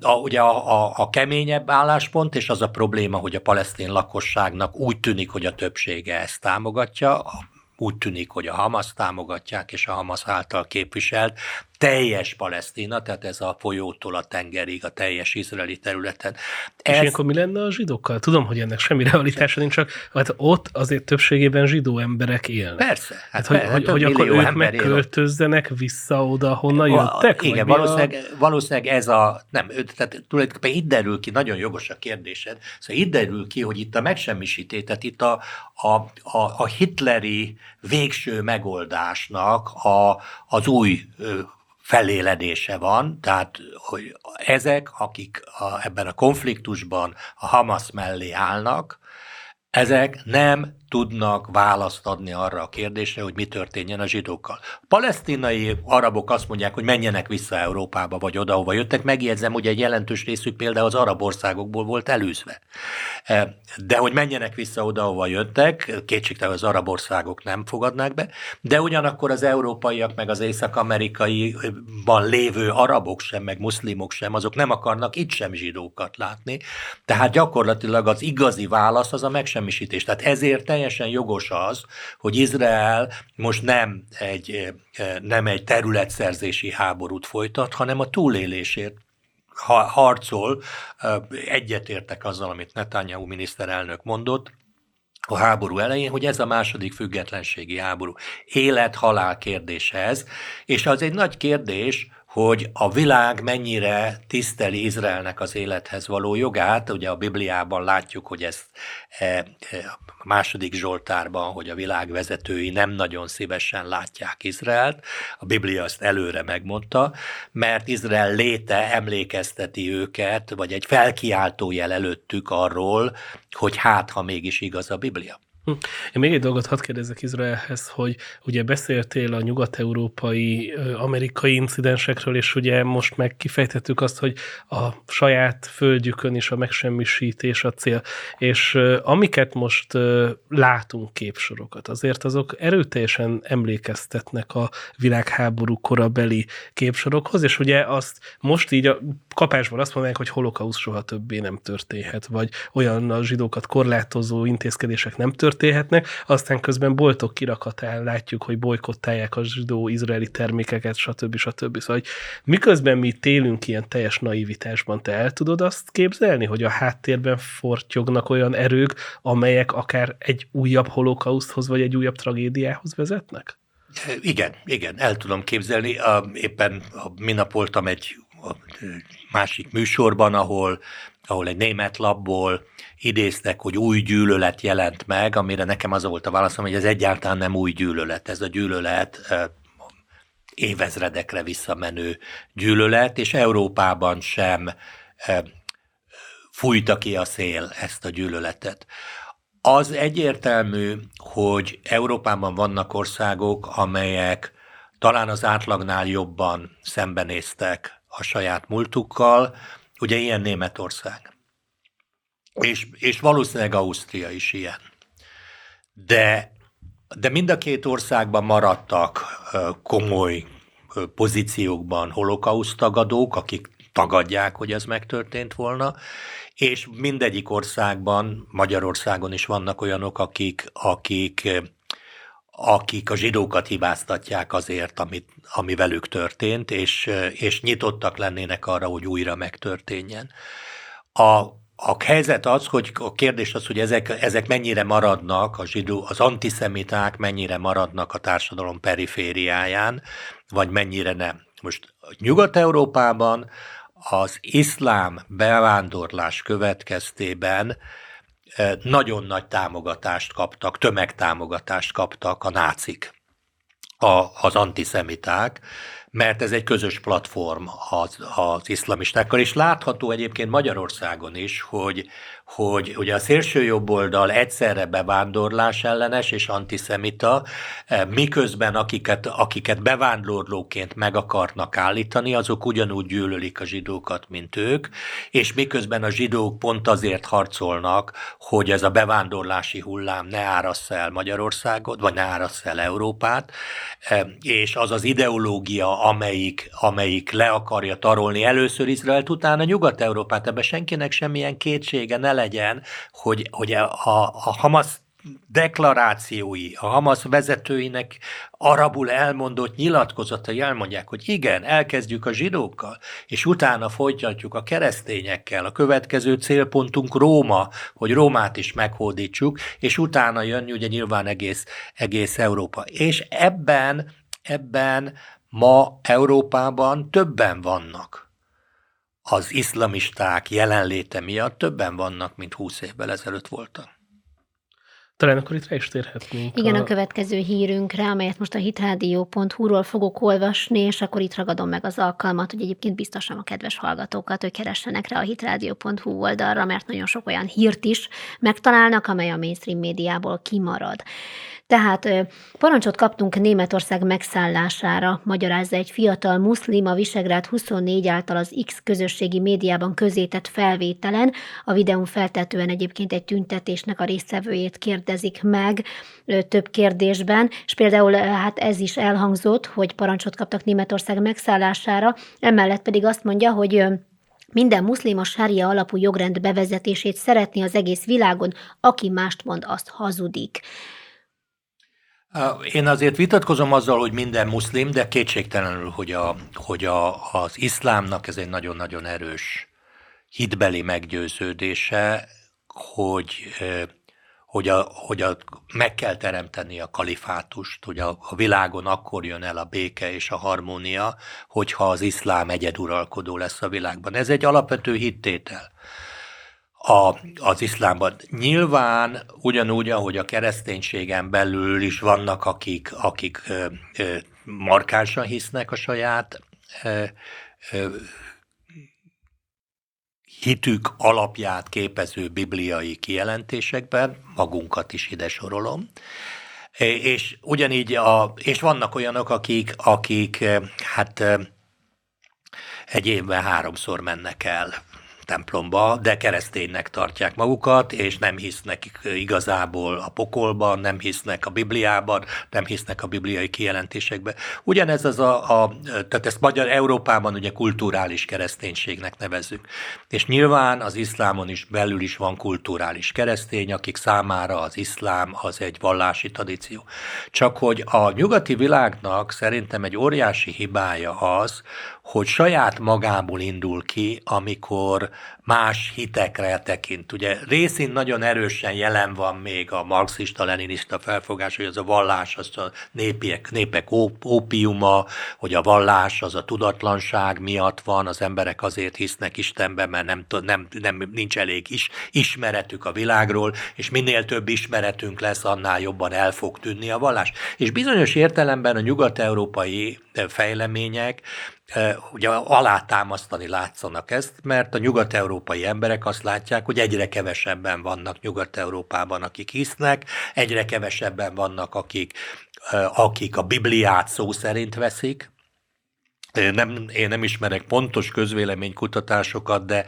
A, ugye a, a, a keményebb álláspont, és az a probléma, hogy a palesztin lakosságnak úgy tűnik, hogy a többsége ezt támogatja, úgy tűnik, hogy a Hamas támogatják, és a Hamas által képviselt teljes Palesztina, tehát ez a folyótól a tengerig, a teljes izraeli területen. Ez... És ilyenkor mi lenne a zsidókkal? Tudom, hogy ennek semmi realitása nincs, csak hát ott azért többségében zsidó emberek élnek. Persze. Hát, hát hogy, hát hogy, hogy akkor ők megköltözzenek él. vissza oda, honnan jöttek? Igen, valószínűleg, a... valószínűleg ez a, nem, tehát tulajdonképpen itt derül ki, nagyon jogos a kérdésed, szóval itt derül ki, hogy itt a megsemmisítés, tehát itt a, a, a, a hitleri végső megoldásnak a, az új feléledése van, tehát hogy ezek, akik a, ebben a konfliktusban a Hamas mellé állnak, ezek nem tudnak választ adni arra a kérdésre, hogy mi történjen a zsidókkal. A palesztinai arabok azt mondják, hogy menjenek vissza Európába, vagy oda, ahova jöttek. Megjegyzem, hogy egy jelentős részük például az arab országokból volt előzve. E, de hogy menjenek vissza oda, ahova jöttek, kétségtelen az arab országok nem fogadnák be, de ugyanakkor az európaiak, meg az észak-amerikaiban lévő arabok sem, meg muszlimok sem, azok nem akarnak itt sem zsidókat látni. Tehát gyakorlatilag az igazi válasz az a megsemmisítés. Tehát ezért teljesen jogos az, hogy Izrael most nem egy, nem egy területszerzési háborút folytat, hanem a túlélésért harcol, egyetértek azzal, amit Netanyahu miniszterelnök mondott, a háború elején, hogy ez a második függetlenségi háború. Élet-halál kérdése ez, és az egy nagy kérdés, hogy a világ mennyire tiszteli Izraelnek az élethez való jogát. Ugye a Bibliában látjuk, hogy ezt e, e, a második Zsoltárban, hogy a világ vezetői nem nagyon szívesen látják Izraelt. A Biblia azt előre megmondta, mert Izrael léte emlékezteti őket, vagy egy felkiáltó jel előttük arról, hogy hát, ha mégis igaz a Biblia. Hm. Én még egy dolgot hadd kérdezzek Izraelhez, hogy ugye beszéltél a nyugat-európai, amerikai incidensekről, és ugye most meg kifejtettük azt, hogy a saját földjükön is a megsemmisítés a cél. És amiket most látunk képsorokat, azért azok erőteljesen emlékeztetnek a világháború korabeli képsorokhoz, és ugye azt most így a kapásból azt mondják, hogy holokausz soha többé nem történhet, vagy olyan a zsidókat korlátozó intézkedések nem történhetnek, aztán közben boltok kirakatán látjuk, hogy bolykottálják a zsidó-izraeli termékeket, stb. stb. Szóval, hogy miközben mi télünk ilyen teljes naivitásban, te el tudod azt képzelni, hogy a háttérben fortyognak olyan erők, amelyek akár egy újabb holokauszthoz, vagy egy újabb tragédiához vezetnek? Igen, igen, el tudom képzelni. Éppen minap voltam egy másik műsorban, ahol, ahol egy német labból idéztek, hogy új gyűlölet jelent meg, amire nekem az volt a válaszom, hogy ez egyáltalán nem új gyűlölet. Ez a gyűlölet évezredekre visszamenő gyűlölet, és Európában sem fújta ki a szél ezt a gyűlöletet. Az egyértelmű, hogy Európában vannak országok, amelyek talán az átlagnál jobban szembenéztek a saját múltukkal, ugye ilyen Németország. És, és valószínűleg Ausztria is ilyen. De, de mind a két országban maradtak komoly pozíciókban holokauszt tagadók, akik tagadják, hogy ez megtörtént volna, és mindegyik országban, Magyarországon is vannak olyanok, akik, akik akik a zsidókat hibáztatják azért, amit, ami velük történt, és, és nyitottak lennének arra, hogy újra megtörténjen. A, a helyzet az, hogy a kérdés az, hogy ezek, ezek mennyire maradnak, a zsidó, az antiszemiták mennyire maradnak a társadalom perifériáján, vagy mennyire nem. Most Nyugat-Európában az iszlám bevándorlás következtében nagyon nagy támogatást kaptak, tömegtámogatást kaptak a nácik, a, az antiszemiták, mert ez egy közös platform az, az iszlamistákkal, és látható egyébként Magyarországon is, hogy, hogy ugye a szélső jobb oldal egyszerre bevándorlás ellenes és antiszemita, eh, miközben akiket, akiket bevándorlóként meg akarnak állítani, azok ugyanúgy gyűlölik a zsidókat, mint ők, és miközben a zsidók pont azért harcolnak, hogy ez a bevándorlási hullám ne árassza el Magyarországot, vagy ne árassza el Európát, eh, és az az ideológia, amelyik, amelyik le akarja tarolni először Izraelt, utána Nyugat-Európát, ebbe senkinek semmilyen kétsége ne legyen, hogy, hogy a, a Hamas deklarációi, a Hamas vezetőinek arabul elmondott nyilatkozatai elmondják, hogy igen, elkezdjük a zsidókkal, és utána folytatjuk a keresztényekkel. A következő célpontunk Róma, hogy Rómát is meghódítsuk, és utána jön ugye nyilván egész, egész Európa. És ebben, ebben ma Európában többen vannak az iszlamisták jelenléte miatt többen vannak, mint 20 évvel ezelőtt voltak. Talán akkor itt rá is térhetnénk. Igen, a... a következő hírünkre, amelyet most a hitradio.hu-ról fogok olvasni, és akkor itt ragadom meg az alkalmat, hogy egyébként biztosan a kedves hallgatókat, hogy keressenek rá a hitradio.hu oldalra, mert nagyon sok olyan hírt is megtalálnak, amely a mainstream médiából kimarad. Tehát parancsot kaptunk Németország megszállására, magyarázza egy fiatal muszlim a Visegrád 24 által az X közösségi médiában közétett felvételen. A videón feltetően egyébként egy tüntetésnek a résztvevőjét kérdezik meg több kérdésben, és például hát ez is elhangzott, hogy parancsot kaptak Németország megszállására, emellett pedig azt mondja, hogy minden muszlim a sária alapú jogrend bevezetését szeretné az egész világon, aki mást mond, azt hazudik. Én azért vitatkozom azzal, hogy minden muszlim, de kétségtelenül, hogy, a, hogy a, az iszlámnak ez egy nagyon-nagyon erős hitbeli meggyőződése, hogy hogy, a, hogy a, meg kell teremteni a kalifátust, hogy a, a világon akkor jön el a béke és a harmónia, hogyha az iszlám egyeduralkodó lesz a világban. Ez egy alapvető hittétel a, az iszlámban. Nyilván ugyanúgy, ahogy a kereszténységen belül is vannak, akik, akik ö, ö, markánsan hisznek a saját ö, ö, hitük alapját képező bibliai kijelentésekben, magunkat is ide sorolom, és ugyanígy, a, és vannak olyanok, akik, akik hát egy évben háromszor mennek el templomba, de kereszténynek tartják magukat, és nem hisznek igazából a pokolban, nem hisznek a Bibliában, nem hisznek a bibliai kijelentésekbe. Ugyanez az a, a tehát ezt Magyar Európában ugye kulturális kereszténységnek nevezzük. És nyilván az iszlámon is belül is van kulturális keresztény, akik számára az iszlám az egy vallási tradíció. Csak hogy a nyugati világnak szerintem egy óriási hibája az, hogy saját magából indul ki, amikor más hitekre tekint. Ugye részén nagyon erősen jelen van még a marxista-leninista felfogás, hogy az a vallás, az a népiek, népek ópiuma, hogy a vallás az a tudatlanság miatt van, az emberek azért hisznek Istenben, mert nem, nem, nem nincs elég is, ismeretük a világról, és minél több ismeretünk lesz, annál jobban el fog tűnni a vallás. És bizonyos értelemben a nyugat-európai fejlemények ugye alátámasztani látszanak ezt, mert a nyugat-európai emberek azt látják, hogy egyre kevesebben vannak Nyugat-Európában, akik hisznek, egyre kevesebben vannak, akik, akik a Bibliát szó szerint veszik, nem, én nem ismerek pontos közvéleménykutatásokat, de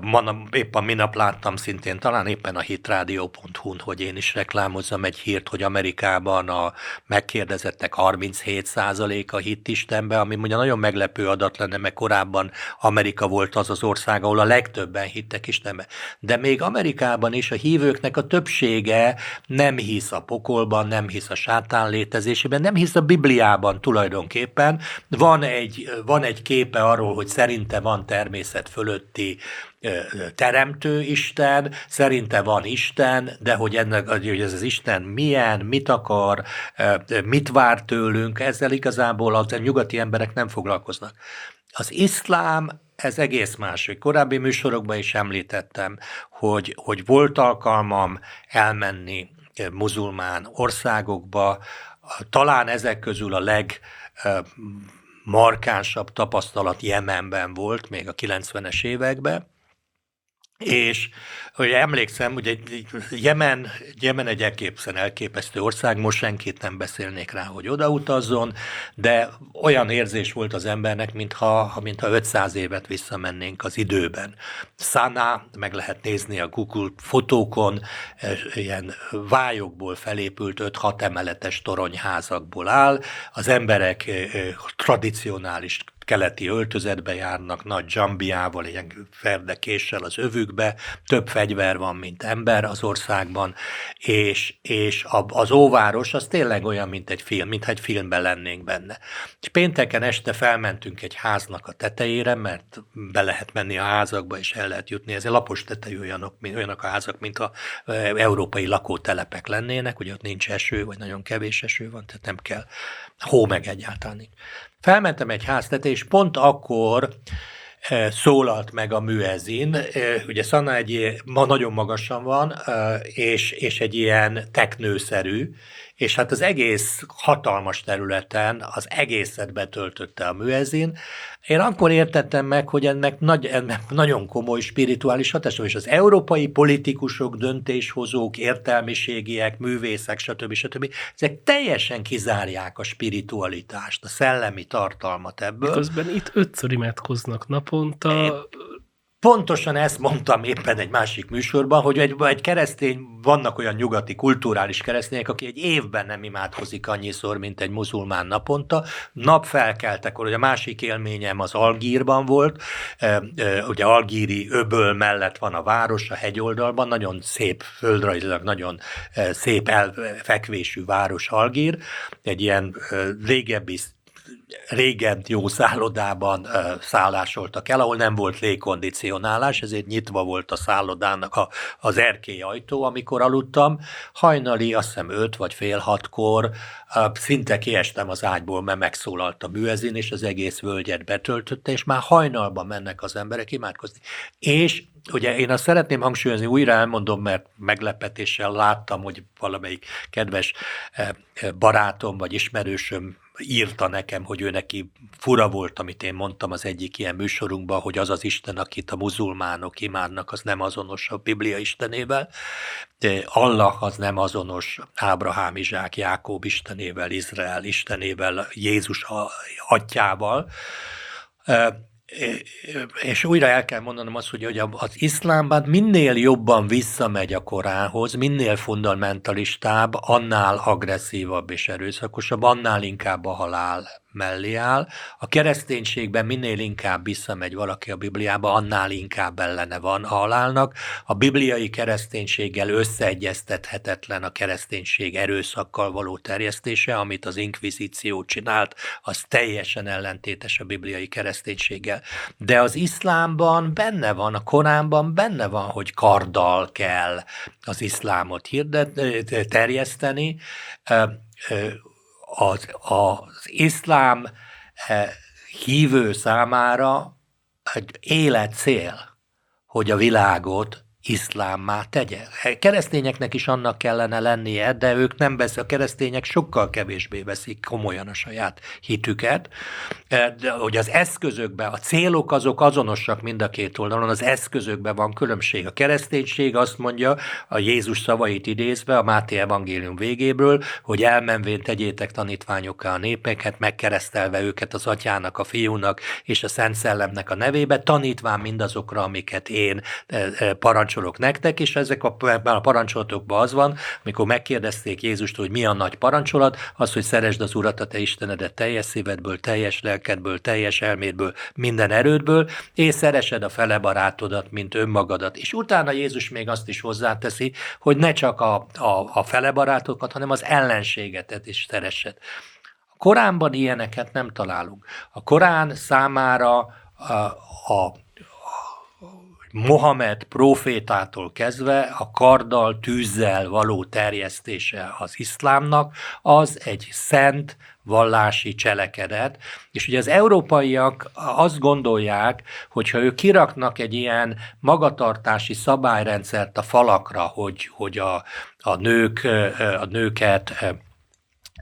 man, éppen minap láttam szintén, talán éppen a hitradio.hu-n, hogy én is reklámozom egy hírt, hogy Amerikában a megkérdezettek 37%-a hitt Istenbe, ami ugye nagyon meglepő adat lenne, mert korábban Amerika volt az az ország, ahol a legtöbben hittek Istenbe. De még Amerikában is a hívőknek a többsége nem hisz a pokolban, nem hisz a sátán létezésében, nem hisz a Bibliában tulajdonképpen. Van egy egy, van egy képe arról, hogy szerinte van természet fölötti teremtő Isten, szerinte van Isten, de hogy, ennek, hogy ez az Isten milyen, mit akar, mit vár tőlünk, ezzel igazából az nyugati emberek nem foglalkoznak. Az iszlám ez egész más. Korábbi műsorokban is említettem, hogy, hogy volt alkalmam elmenni muzulmán országokba, talán ezek közül a leg markánsabb tapasztalat Jemenben volt még a 90-es években, és hogy emlékszem, hogy Jemen, Jemen egy elképszen elképesztő ország, most senkit nem beszélnék rá, hogy odautazzon, de olyan érzés volt az embernek, mintha, mintha 500 évet visszamennénk az időben. Sana, meg lehet nézni a Google fotókon, ilyen vályokból felépült 5-6 emeletes toronyházakból áll, az emberek tradicionális keleti öltözetbe járnak, nagy dzsambiával, ilyen ferdekéssel az övükbe, több fegyver van, mint ember az országban, és, és az óváros az tényleg olyan, mint egy film, mintha egy filmben lennénk benne. És pénteken este felmentünk egy háznak a tetejére, mert be lehet menni a házakba, és el lehet jutni. Ez egy lapos tetejű olyanok, olyanok a házak, mint a e, európai lakótelepek lennének, ugye ott nincs eső, vagy nagyon kevés eső van, tehát nem kell hó meg egyáltalán nincs. Felmentem egy háztető, és pont akkor eh, szólalt meg a műezin. Eh, ugye Szanna egy, ma nagyon magasan van, eh, és, és egy ilyen teknőszerű, és hát az egész hatalmas területen az egészet betöltötte a műezin. Én akkor értettem meg, hogy ennek, nagy, ennek nagyon komoly spirituális hatása, és az európai politikusok, döntéshozók, értelmiségiek, művészek, stb. stb. ezek teljesen kizárják a spiritualitást, a szellemi tartalmat ebből. Közben itt ötször imádkoznak naponta, Pontosan ezt mondtam éppen egy másik műsorban, hogy egy, egy keresztény, vannak olyan nyugati kulturális keresztények, aki egy évben nem imádkozik annyiszor, mint egy muzulmán naponta. Nap felkeltekor, hogy a másik élményem az Algírban volt, ugye Algíri öböl mellett van a város, a hegyoldalban, nagyon szép, földrajzilag nagyon szép elfekvésű város Algír, egy ilyen régebbi régen jó szállodában szállásoltak el, ahol nem volt légkondicionálás, ezért nyitva volt a szállodának a, az erkély ajtó, amikor aludtam. Hajnali, azt hiszem öt vagy fél hatkor szinte kiestem az ágyból, mert megszólalt a bűezin, és az egész völgyet betöltötte, és már hajnalban mennek az emberek imádkozni. És ugye én azt szeretném hangsúlyozni, újra elmondom, mert meglepetéssel láttam, hogy valamelyik kedves barátom vagy ismerősöm írta nekem, hogy ő neki fura volt, amit én mondtam az egyik ilyen műsorunkban, hogy az az Isten, akit a muzulmánok imádnak, az nem azonos a Biblia Istenével. Allah az nem azonos Ábrahám, Izsák, Jákob Istenével, Izrael Istenével, Jézus atyával és újra el kell mondanom azt, hogy az iszlámban minél jobban visszamegy a Koránhoz, minél fundamentalistább, annál agresszívabb és erőszakosabb, annál inkább a halál mellé áll. A kereszténységben minél inkább visszamegy valaki a Bibliába, annál inkább ellene van a halálnak. A bibliai kereszténységgel összeegyeztethetetlen a kereszténység erőszakkal való terjesztése, amit az inkvizíció csinált, az teljesen ellentétes a bibliai kereszténységgel. De az iszlámban benne van, a Koránban benne van, hogy karddal kell az iszlámot hirdet, terjeszteni az, az iszlám eh, hívő számára egy életcél, hogy a világot iszlámmá tegye. Keresztényeknek is annak kellene lennie, de ők nem vesz, a keresztények sokkal kevésbé veszik komolyan a saját hitüket, e, de hogy az eszközökben, a célok azok azonosak mind a két oldalon, az eszközökben van különbség. A kereszténység azt mondja, a Jézus szavait idézve, a Máté evangélium végéből, hogy elmenvén tegyétek tanítványokká a népeket, megkeresztelve őket az atyának, a fiúnak és a Szent Szellemnek a nevébe, tanítván mindazokra, amiket én e, e, parancs parancsolok nektek, és ezek a, parancsolatokban az van, amikor megkérdezték Jézust, hogy mi a nagy parancsolat, az, hogy szeresd az Urat, a te Istenedet teljes szívedből, teljes lelkedből, teljes elmédből, minden erődből, és szeresed a fele barátodat, mint önmagadat. És utána Jézus még azt is hozzáteszi, hogy ne csak a, a, a fele barátokat, hanem az ellenségetet is szeressed. A Koránban ilyeneket nem találunk. A Korán számára a, a Mohamed profétától kezdve a karddal, tűzzel való terjesztése az iszlámnak, az egy szent vallási cselekedet, és ugye az európaiak azt gondolják, hogy ha ők kiraknak egy ilyen magatartási szabályrendszert a falakra, hogy, hogy a, a, nők, a nőket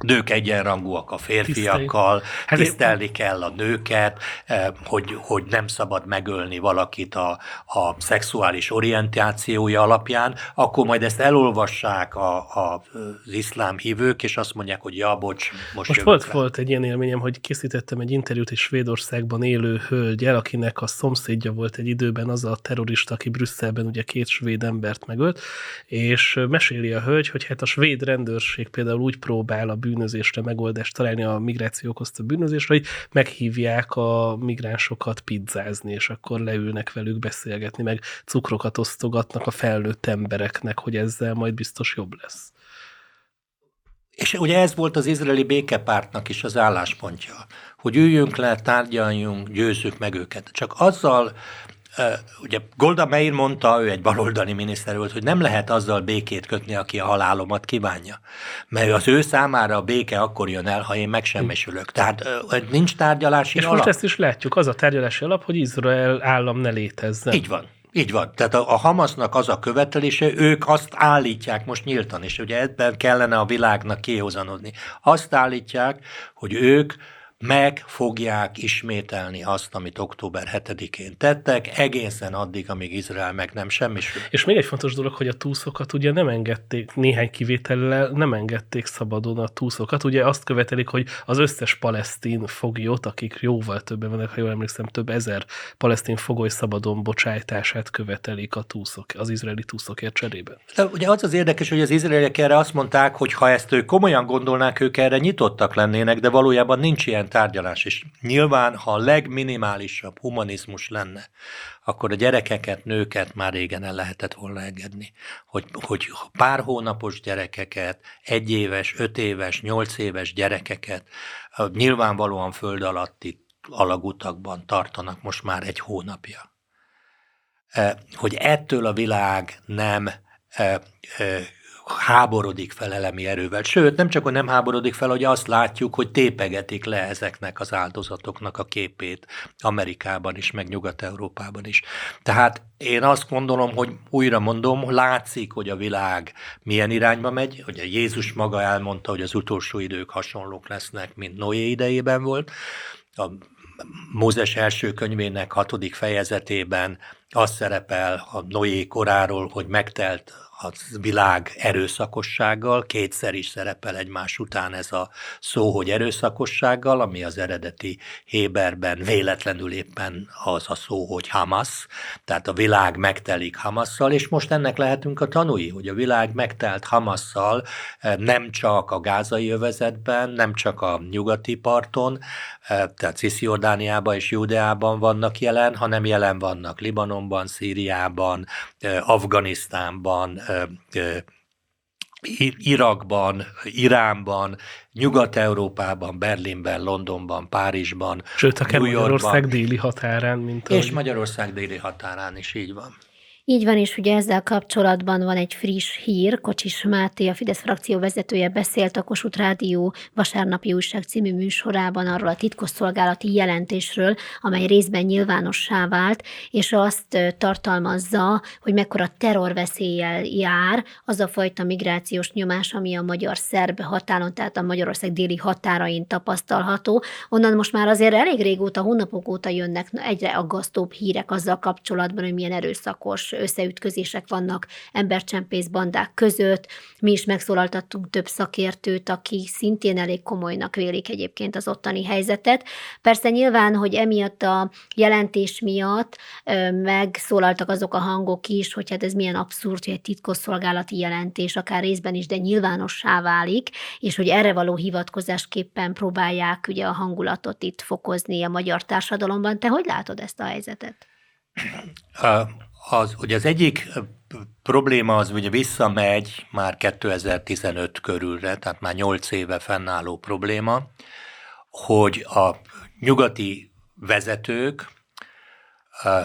nők egyenrangúak a férfiakkal, hát tisztelni kell a nőket, eh, hogy, hogy nem szabad megölni valakit a, a szexuális orientációja alapján, akkor majd ezt elolvassák a, a, az iszlám hívők, és azt mondják, hogy ja, bocs, most Most volt, volt egy ilyen élményem, hogy készítettem egy interjút egy Svédországban élő hölgyel, akinek a szomszédja volt egy időben az a terrorista, aki Brüsszelben ugye két svéd embert megölt, és meséli a hölgy, hogy hát a svéd rendőrség például úgy próbál a bűnözésre megoldást találni a migráció okozta bűnözésre, hogy meghívják a migránsokat pizzázni, és akkor leülnek velük beszélgetni, meg cukrokat osztogatnak a felnőtt embereknek, hogy ezzel majd biztos jobb lesz. És ugye ez volt az izraeli békepártnak is az álláspontja, hogy üljünk le, tárgyaljunk, győzzük meg őket. Csak azzal ugye Golda Meir mondta, ő egy baloldali miniszter volt, hogy nem lehet azzal békét kötni, aki a halálomat kívánja. Mert az ő számára a béke akkor jön el, ha én megsemmisülök. Tehát nincs tárgyalási És alap. most ezt is látjuk, az a tárgyalási alap, hogy Izrael állam ne létezzen. Így van. Így van. Tehát a, a Hamasnak az a követelése, ők azt állítják most nyíltan, és ugye ebben kellene a világnak kihozanodni. Azt állítják, hogy ők meg fogják ismételni azt, amit október 7-én tettek, egészen addig, amíg Izrael meg nem semmisül. És még egy fontos dolog, hogy a túszokat ugye nem engedték, néhány kivétellel nem engedték szabadon a túszokat. Ugye azt követelik, hogy az összes palesztin foglyot, akik jóval többen vannak, ha jól emlékszem, több ezer palesztin fogoly szabadon bocsájtását követelik a túszok, az izraeli túszokért cserében. De ugye az az érdekes, hogy az izraeliek erre azt mondták, hogy ha ezt ők komolyan gondolnák, ők erre nyitottak lennének, de valójában nincs ilyen tárgyalás is. Nyilván, ha a legminimálisabb humanizmus lenne, akkor a gyerekeket, nőket már régen el lehetett volna engedni. Hogy, hogy pár hónapos gyerekeket, egy éves, öt nyolc éves gyerekeket nyilvánvalóan föld alatti alagutakban tartanak most már egy hónapja. Hogy ettől a világ nem háborodik fel elemi erővel. Sőt, nem csak, hogy nem háborodik fel, hogy azt látjuk, hogy tépegetik le ezeknek az áldozatoknak a képét Amerikában is, meg Nyugat-Európában is. Tehát én azt gondolom, hogy újra mondom, látszik, hogy a világ milyen irányba megy, a Jézus maga elmondta, hogy az utolsó idők hasonlók lesznek, mint Noé idejében volt. A Mózes első könyvének hatodik fejezetében az szerepel a Noé koráról, hogy megtelt a világ erőszakossággal, kétszer is szerepel egymás után ez a szó, hogy erőszakossággal, ami az eredeti Héberben véletlenül éppen az a szó, hogy Hamas, tehát a világ megtelik Hamasszal, és most ennek lehetünk a tanúi, hogy a világ megtelt Hamasszal eh, nem csak a gázai övezetben, nem csak a nyugati parton, eh, tehát Cisziordániában és Judeában vannak jelen, hanem jelen vannak Libanonban, Szíriában, eh, Afganisztánban, Irakban, Iránban, Nyugat-Európában, Berlinben, Londonban, Párizsban, Sőt, akár Magyarország déli határán. Mint és ahogy... Magyarország déli határán is így van. Így van, és ugye ezzel kapcsolatban van egy friss hír. Kocsis Máté, a Fidesz frakció vezetője beszélt a Kossuth Rádió vasárnapi újság című műsorában arról a titkosszolgálati jelentésről, amely részben nyilvánossá vált, és azt tartalmazza, hogy mekkora terrorveszéllyel jár az a fajta migrációs nyomás, ami a magyar-szerb határon, tehát a Magyarország déli határain tapasztalható. Onnan most már azért elég régóta, hónapok óta jönnek egyre aggasztóbb hírek azzal kapcsolatban, hogy milyen erőszakos összeütközések vannak embercsempész bandák között. Mi is megszólaltattunk több szakértőt, aki szintén elég komolynak vélik egyébként az ottani helyzetet. Persze nyilván, hogy emiatt a jelentés miatt megszólaltak azok a hangok is, hogy hát ez milyen abszurd, hogy egy titkosszolgálati jelentés, akár részben is, de nyilvánossá válik, és hogy erre való hivatkozásképpen próbálják ugye a hangulatot itt fokozni a magyar társadalomban. Te hogy látod ezt a helyzetet? Az, hogy az egyik probléma az ugye visszamegy már 2015 körülre, tehát már 8 éve fennálló probléma, hogy a nyugati vezetők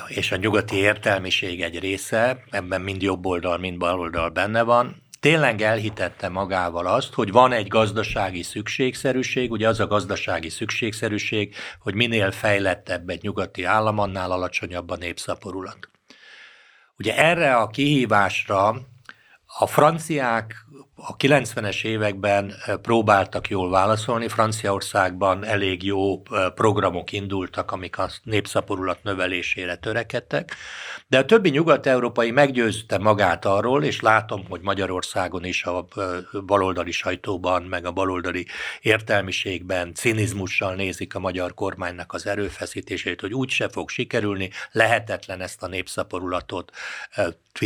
és a nyugati értelmiség egy része, ebben mind jobb oldal, mind bal oldal benne van, tényleg elhitette magával azt, hogy van egy gazdasági szükségszerűség, ugye az a gazdasági szükségszerűség, hogy minél fejlettebb egy nyugati állam, annál alacsonyabb a népszaporulat. Ugye erre a kihívásra a franciák a 90-es években próbáltak jól válaszolni, Franciaországban elég jó programok indultak, amik a népszaporulat növelésére törekedtek, de a többi nyugat-európai meggyőzte magát arról, és látom, hogy Magyarországon is a baloldali sajtóban, meg a baloldali értelmiségben cinizmussal nézik a magyar kormánynak az erőfeszítését, hogy úgy se fog sikerülni, lehetetlen ezt a népszaporulatot,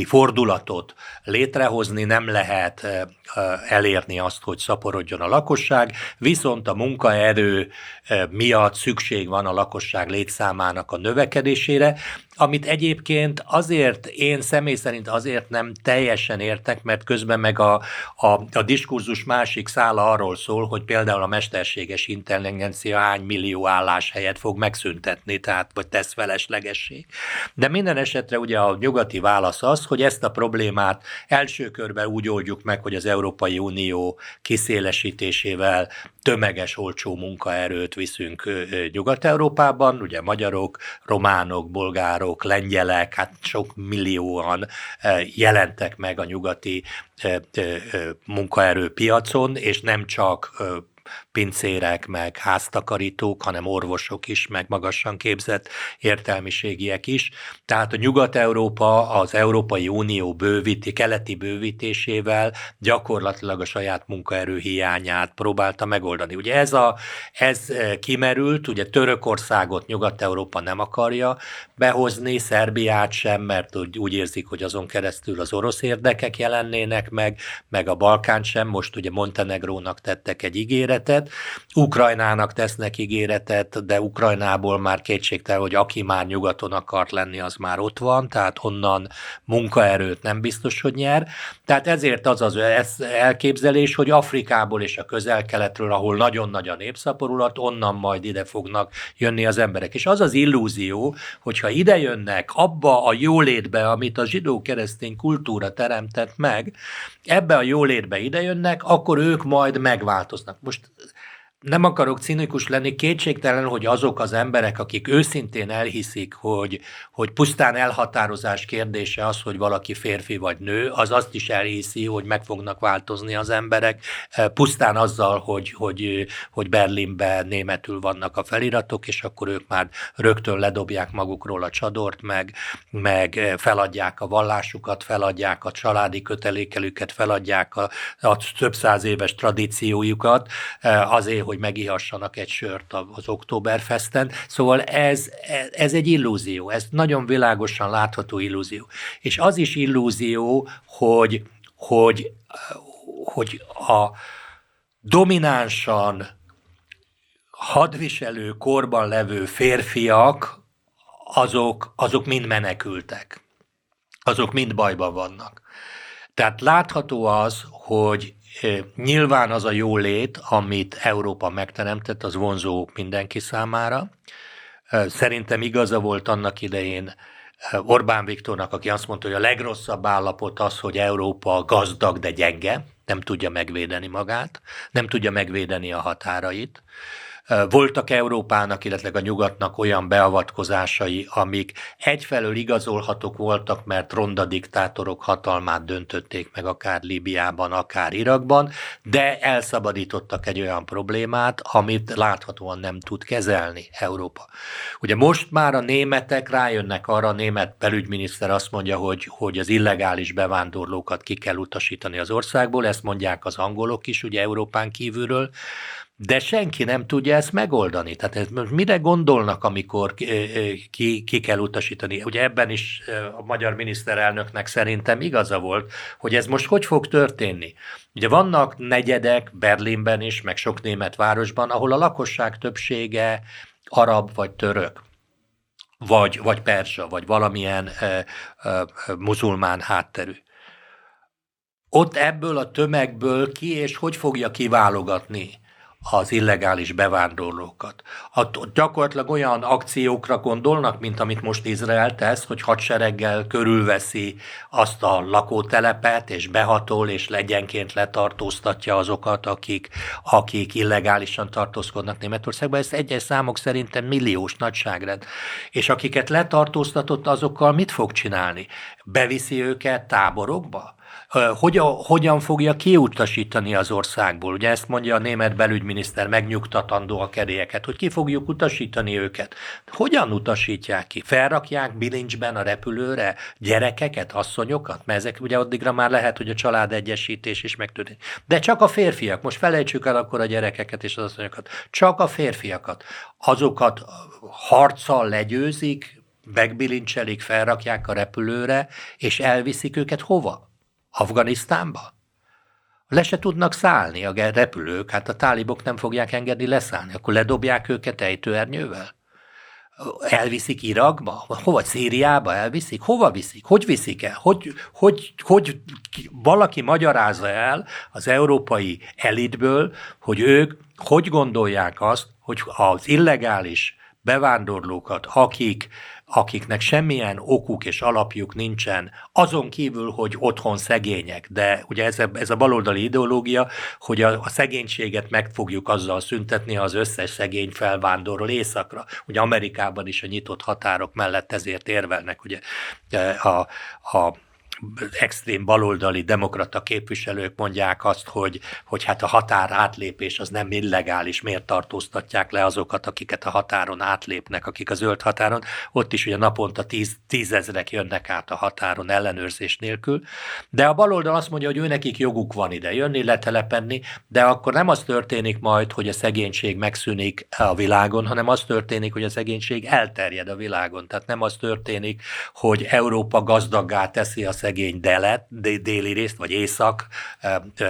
fordulatot létrehozni, nem lehet elérni azt, hogy szaporodjon a lakosság, viszont a munkaerő miatt szükség van a lakosság létszámának a növekedésére, amit egyébként azért, én személy szerint azért nem teljesen értek, mert közben meg a, a, a diskurzus másik szála arról szól, hogy például a mesterséges intelligencia hány millió álláshelyet fog megszüntetni, tehát vagy tesz feleslegessé. De minden esetre ugye a nyugati válasz az, hogy ezt a problémát első körben úgy oldjuk meg, hogy az Európai Unió kiszélesítésével tömeges olcsó munkaerőt viszünk Nyugat-Európában, ugye magyarok, románok, bolgárok, lengyelek, hát sok millióan jelentek meg a nyugati munkaerőpiacon, és nem csak pincérek, meg háztakarítók, hanem orvosok is, meg magasan képzett értelmiségiek is. Tehát a Nyugat-Európa az Európai Unió bővíti, keleti bővítésével gyakorlatilag a saját munkaerő hiányát próbálta megoldani. Ugye ez, a, ez kimerült, ugye Törökországot Nyugat-Európa nem akarja behozni, Szerbiát sem, mert úgy, úgy érzik, hogy azon keresztül az orosz érdekek jelennének meg, meg a Balkán sem, most ugye Montenegrónak tettek egy ígéretet, Ukrajnának tesznek ígéretet, de Ukrajnából már kétségtel, hogy aki már nyugaton akart lenni, az már ott van, tehát onnan munkaerőt nem biztos, hogy nyer. Tehát ezért az az elképzelés, hogy Afrikából és a közel-keletről, ahol nagyon nagy a népszaporulat, onnan majd ide fognak jönni az emberek. És az az illúzió, hogyha ide jönnek abba a jólétbe, amit a zsidó-keresztény kultúra teremtett meg, ebbe a jólétbe idejönnek, akkor ők majd megváltoznak. Most nem akarok cinikus lenni, kétségtelen, hogy azok az emberek, akik őszintén elhiszik, hogy, hogy pusztán elhatározás kérdése az, hogy valaki férfi vagy nő, az azt is elhiszi, hogy meg fognak változni az emberek, eh, pusztán azzal, hogy, hogy, hogy Berlinben németül vannak a feliratok, és akkor ők már rögtön ledobják magukról a csadort, meg, meg feladják a vallásukat, feladják a családi kötelékelüket, feladják a, a több száz éves tradíciójukat, eh, azért, hogy megihassanak egy sört az Oktoberfesten. Szóval ez, ez egy illúzió, ez nagyon világosan látható illúzió. És az is illúzió, hogy, hogy, hogy a dominánsan hadviselő korban levő férfiak, azok, azok mind menekültek. Azok mind bajban vannak. Tehát látható az, hogy Nyilván az a jólét, amit Európa megteremtett, az vonzó mindenki számára. Szerintem igaza volt annak idején Orbán Viktornak, aki azt mondta, hogy a legrosszabb állapot az, hogy Európa gazdag, de gyenge, nem tudja megvédeni magát, nem tudja megvédeni a határait. Voltak Európának, illetve a nyugatnak olyan beavatkozásai, amik egyfelől igazolhatók voltak, mert ronda diktátorok hatalmát döntötték meg akár Líbiában, akár Irakban, de elszabadítottak egy olyan problémát, amit láthatóan nem tud kezelni Európa. Ugye most már a németek rájönnek arra, a német belügyminiszter azt mondja, hogy, hogy az illegális bevándorlókat ki kell utasítani az országból, ezt mondják az angolok is, ugye Európán kívülről, de senki nem tudja ezt megoldani. Tehát ez most mire gondolnak, amikor ki, ki kell utasítani? Ugye ebben is a magyar miniszterelnöknek szerintem igaza volt, hogy ez most hogy fog történni. Ugye vannak negyedek Berlinben is, meg sok német városban, ahol a lakosság többsége arab vagy török vagy, vagy persa, vagy valamilyen e, e, muzulmán hátterű. Ott ebből a tömegből ki és hogy fogja kiválogatni az illegális bevándorlókat. A, gyakorlatilag olyan akciókra gondolnak, mint amit most Izrael tesz, hogy hadsereggel körülveszi azt a lakótelepet, és behatol, és legyenként letartóztatja azokat, akik, akik illegálisan tartózkodnak Németországban. Ez egyes számok szerintem milliós nagyságrend. És akiket letartóztatott, azokkal mit fog csinálni? Beviszi őket táborokba? Hogyan, hogyan fogja kiutasítani az országból. Ugye ezt mondja a német belügyminiszter, megnyugtatandó a kedélyeket, hogy ki fogjuk utasítani őket. Hogyan utasítják ki? Felrakják bilincsben a repülőre gyerekeket, asszonyokat? Mert ezek ugye addigra már lehet, hogy a család egyesítés is megtörténik. De csak a férfiak, most felejtsük el akkor a gyerekeket és az asszonyokat, csak a férfiakat. Azokat harccal legyőzik, megbilincselik, felrakják a repülőre, és elviszik őket hova? Afganisztánba? Le se tudnak szállni a repülők, hát a tálibok nem fogják engedni leszállni, akkor ledobják őket ejtőernyővel? Elviszik Irakba? Hova? Szíriába elviszik? Hova viszik? Hogy viszik el? Hogy, hogy, hogy valaki magyarázza el az európai elitből, hogy ők hogy gondolják azt, hogy az illegális bevándorlókat, akik akiknek semmilyen okuk és alapjuk nincsen, azon kívül, hogy otthon szegények, de ugye ez a, ez a baloldali ideológia, hogy a, a szegénységet meg fogjuk azzal szüntetni, ha az összes szegény felvándorol északra. Ugye Amerikában is a nyitott határok mellett ezért érvelnek, ugye a, a extrém baloldali demokrata képviselők mondják azt, hogy, hogy hát a határ átlépés az nem illegális, miért tartóztatják le azokat, akiket a határon átlépnek, akik a zöld határon. Ott is ugye naponta tíz, tízezrek jönnek át a határon ellenőrzés nélkül. De a baloldal azt mondja, hogy ő nekik joguk van ide jönni, letelepedni, de akkor nem az történik majd, hogy a szegénység megszűnik a világon, hanem az történik, hogy a szegénység elterjed a világon. Tehát nem az történik, hogy Európa gazdaggá teszi a szegény delet, déli részt, vagy észak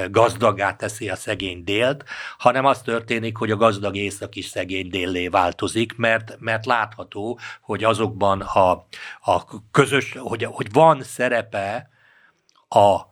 gazdaggá teszi a szegény délt, hanem az történik, hogy a gazdag észak is szegény déllé változik, mert, mert látható, hogy azokban a, a közös, hogy, hogy van szerepe a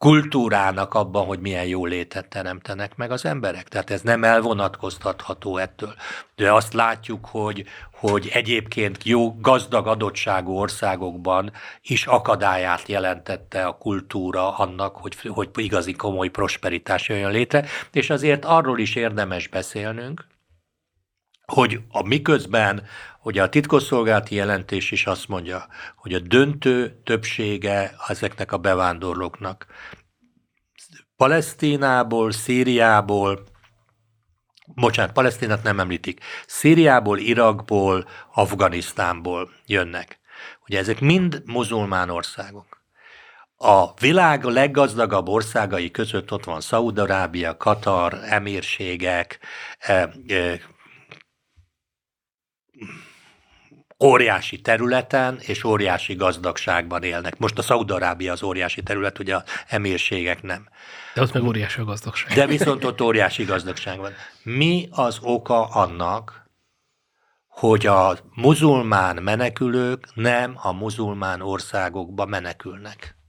kultúrának abban, hogy milyen jó létet teremtenek meg az emberek. Tehát ez nem elvonatkoztatható ettől. De azt látjuk, hogy, hogy egyébként jó, gazdag adottságú országokban is akadályát jelentette a kultúra annak, hogy, hogy igazi komoly prosperitás jöjjön létre. És azért arról is érdemes beszélnünk, hogy a miközben hogy a titkosszolgálati jelentés is azt mondja, hogy a döntő többsége ezeknek a bevándorlóknak Palesztinából, Szíriából, bocsánat, Palesztinát nem említik, Szíriából, Irakból, Afganisztánból jönnek. Ugye ezek mind muzulmán országok. A világ leggazdagabb országai között ott van Szaúd-Arábia, Katar, emírségek, óriási területen és óriási gazdagságban élnek. Most a Szaudarábia az óriási terület, ugye a emírségek nem. De ott meg óriási a gazdagság. De viszont ott óriási gazdagság van. Mi az oka annak, hogy a muzulmán menekülők nem a muzulmán országokba menekülnek?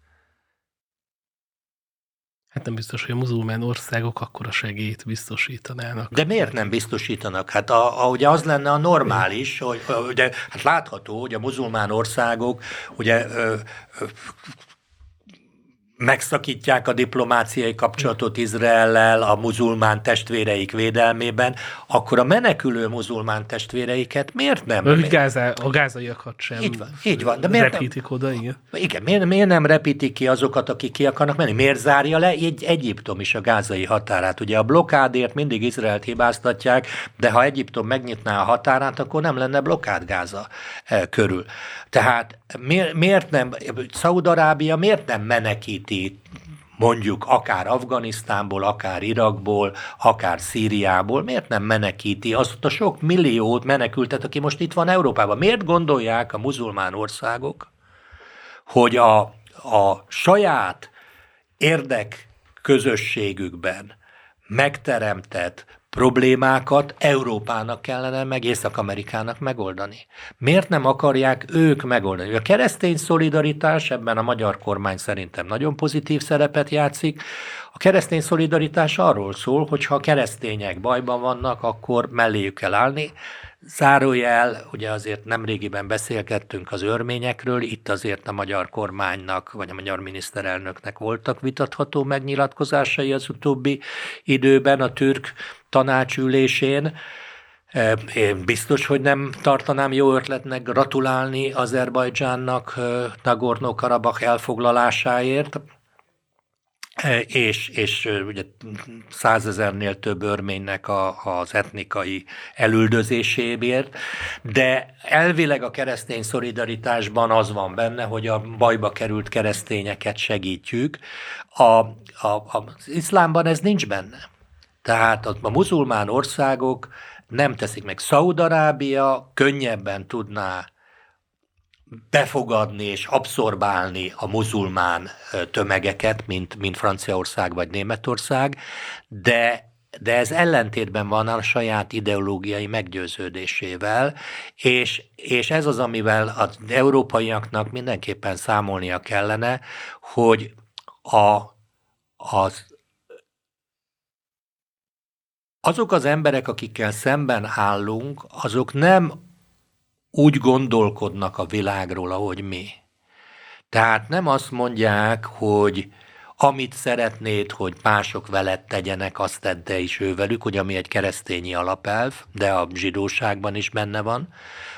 Hát nem biztos, hogy a muzulmán országok akkor a segélyt biztosítanának. De miért nem biztosítanak? Hát a, a, ugye az lenne a normális, hogy ugye, hát látható, hogy a muzulmán országok ugye ö, ö, megszakítják a diplomáciai kapcsolatot Izraellel a muzulmán testvéreik védelmében, akkor a menekülő muzulmán testvéreiket miért nem? Mert Gázá, a gázaiakat sem így van, így van. De miért repítik nem? oda, igen. Igen, miért, miért nem repítik ki azokat, akik ki akarnak menni? Miért zárja le egy Egyiptom is a gázai határát? Ugye a blokádért mindig Izraelt hibáztatják, de ha Egyiptom megnyitná a határát, akkor nem lenne blokád Gáza eh, körül. Tehát miért, miért nem, Szaudarábia miért nem menekíti mondjuk akár Afganisztánból, akár Irakból, akár Szíriából, miért nem menekíti azt a sok milliót menekültet, aki most itt van Európában? Miért gondolják a muzulmán országok, hogy a, a saját érdek közösségükben megteremtett problémákat Európának kellene, meg Észak-Amerikának megoldani. Miért nem akarják ők megoldani? A keresztény szolidaritás ebben a magyar kormány szerintem nagyon pozitív szerepet játszik. A keresztény szolidaritás arról szól, hogy ha keresztények bajban vannak, akkor melléjük kell állni. Zárójel, ugye azért nemrégiben beszélgettünk az örményekről, itt azért a magyar kormánynak, vagy a magyar miniszterelnöknek voltak vitatható megnyilatkozásai az utóbbi időben a türk tanácsülésén. Én biztos, hogy nem tartanám jó ötletnek gratulálni Azerbajdzsánnak Nagorno-Karabakh elfoglalásáért, és, és ugye százezernél több örménynek a, az etnikai elüldözéséért, de elvileg a keresztény szolidaritásban az van benne, hogy a bajba került keresztényeket segítjük. A, a, az iszlámban ez nincs benne. Tehát a muzulmán országok nem teszik meg. Szaudarábia könnyebben tudná befogadni és abszorbálni a muzulmán tömegeket, mint, mint Franciaország vagy Németország, de de ez ellentétben van a saját ideológiai meggyőződésével, és, és ez az, amivel az európaiaknak mindenképpen számolnia kellene, hogy a, az azok az emberek, akikkel szemben állunk, azok nem úgy gondolkodnak a világról, ahogy mi. Tehát nem azt mondják, hogy amit szeretnéd, hogy mások veled tegyenek, azt tedd is ővelük, hogy ami egy keresztényi alapelv, de a zsidóságban is benne van,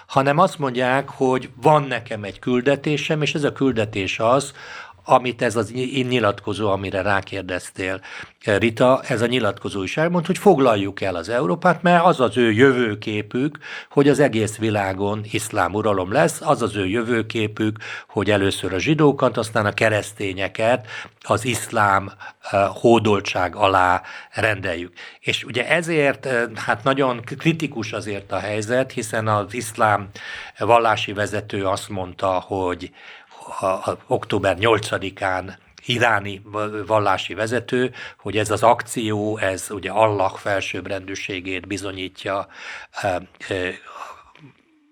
hanem azt mondják, hogy van nekem egy küldetésem, és ez a küldetés az, amit ez az nyilatkozó, amire rákérdeztél, Rita, ez a nyilatkozó is elmond, hogy foglaljuk el az Európát, mert az az ő jövőképük, hogy az egész világon iszlám uralom lesz, az az ő jövőképük, hogy először a zsidókat, aztán a keresztényeket az iszlám eh, hódoltság alá rendeljük. És ugye ezért, eh, hát nagyon kritikus azért a helyzet, hiszen az iszlám vallási vezető azt mondta, hogy a, a október 8-án iráni vallási vezető, hogy ez az akció, ez ugye Allah felsőbbrendűségét bizonyítja e, e,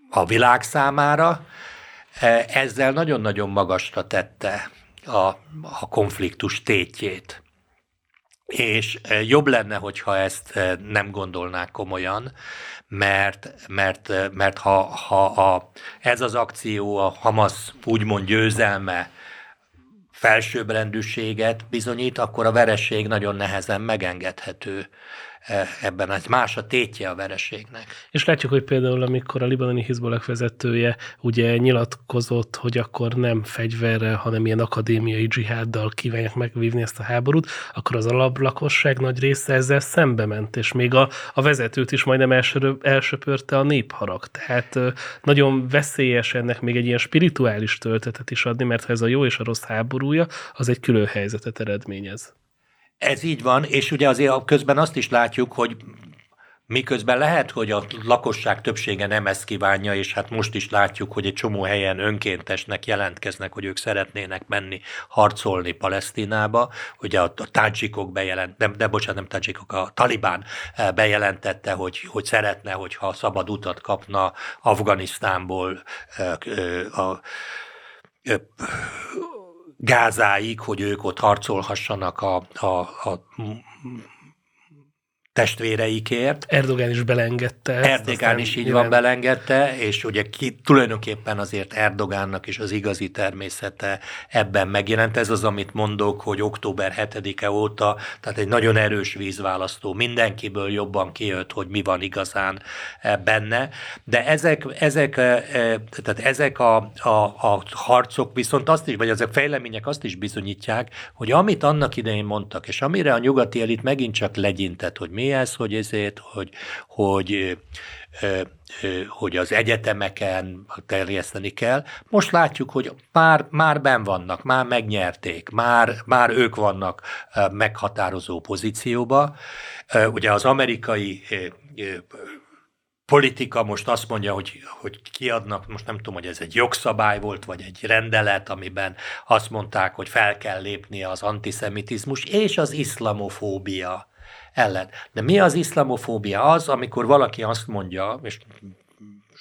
a világ számára, e, ezzel nagyon-nagyon magasra tette a, a konfliktus tétjét. És jobb lenne, hogyha ezt nem gondolnák komolyan, mert, mert, mert ha, ha a, ez az akció, a Hamas úgymond győzelme felsőbbrendűséget bizonyít, akkor a vereség nagyon nehezen megengedhető. E, ebben egy más a tétje a vereségnek. És látjuk, hogy például amikor a libanoni Hizbollah vezetője ugye nyilatkozott, hogy akkor nem fegyverrel, hanem ilyen akadémiai dzsiháddal kívánják megvívni ezt a háborút, akkor az alaplakosság nagy része ezzel szembe ment, és még a, a vezetőt is majdnem első, elsöpörte a népharag. Tehát nagyon veszélyes ennek még egy ilyen spirituális töltetet is adni, mert ha ez a jó és a rossz háborúja, az egy külön helyzetet eredményez. Ez így van, és ugye azért közben azt is látjuk, hogy Miközben lehet, hogy a lakosság többsége nem ezt kívánja, és hát most is látjuk, hogy egy csomó helyen önkéntesnek jelentkeznek, hogy ők szeretnének menni harcolni Palesztinába. Ugye a, a tádzsikok bejelent, nem, de bocsánat, nem tádzsikok, a Talibán eh, bejelentette, hogy, hogy szeretne, hogyha szabad utat kapna Afganisztánból eh, eh, a, a, a Gázáig, hogy ők ott harcolhassanak a, a, a testvéreikért. Erdogán is belengedte. Erdogán is így van belengedte, és ugye ki, tulajdonképpen azért Erdogánnak is az igazi természete ebben megjelent. Ez az, amit mondok, hogy október 7-e óta, tehát egy nagyon erős vízválasztó, mindenkiből jobban kijött, hogy mi van igazán eh, benne. De ezek, ezek, eh, eh, tehát ezek a, a, a harcok viszont azt is, vagy ezek fejlemények azt is bizonyítják, hogy amit annak idején mondtak, és amire a nyugati elit megint csak legyintett, hogy mi ez, hogy ezért, hogy, hogy, hogy az egyetemeken terjeszteni kell. Most látjuk, hogy már, már ben vannak, már megnyerték, már, már ők vannak meghatározó pozícióba. Ugye az amerikai politika most azt mondja, hogy, hogy kiadnak, most nem tudom, hogy ez egy jogszabály volt, vagy egy rendelet, amiben azt mondták, hogy fel kell lépni az antiszemitizmus és az iszlamofóbia ellen. De mi az iszlamofóbia? Az, amikor valaki azt mondja, és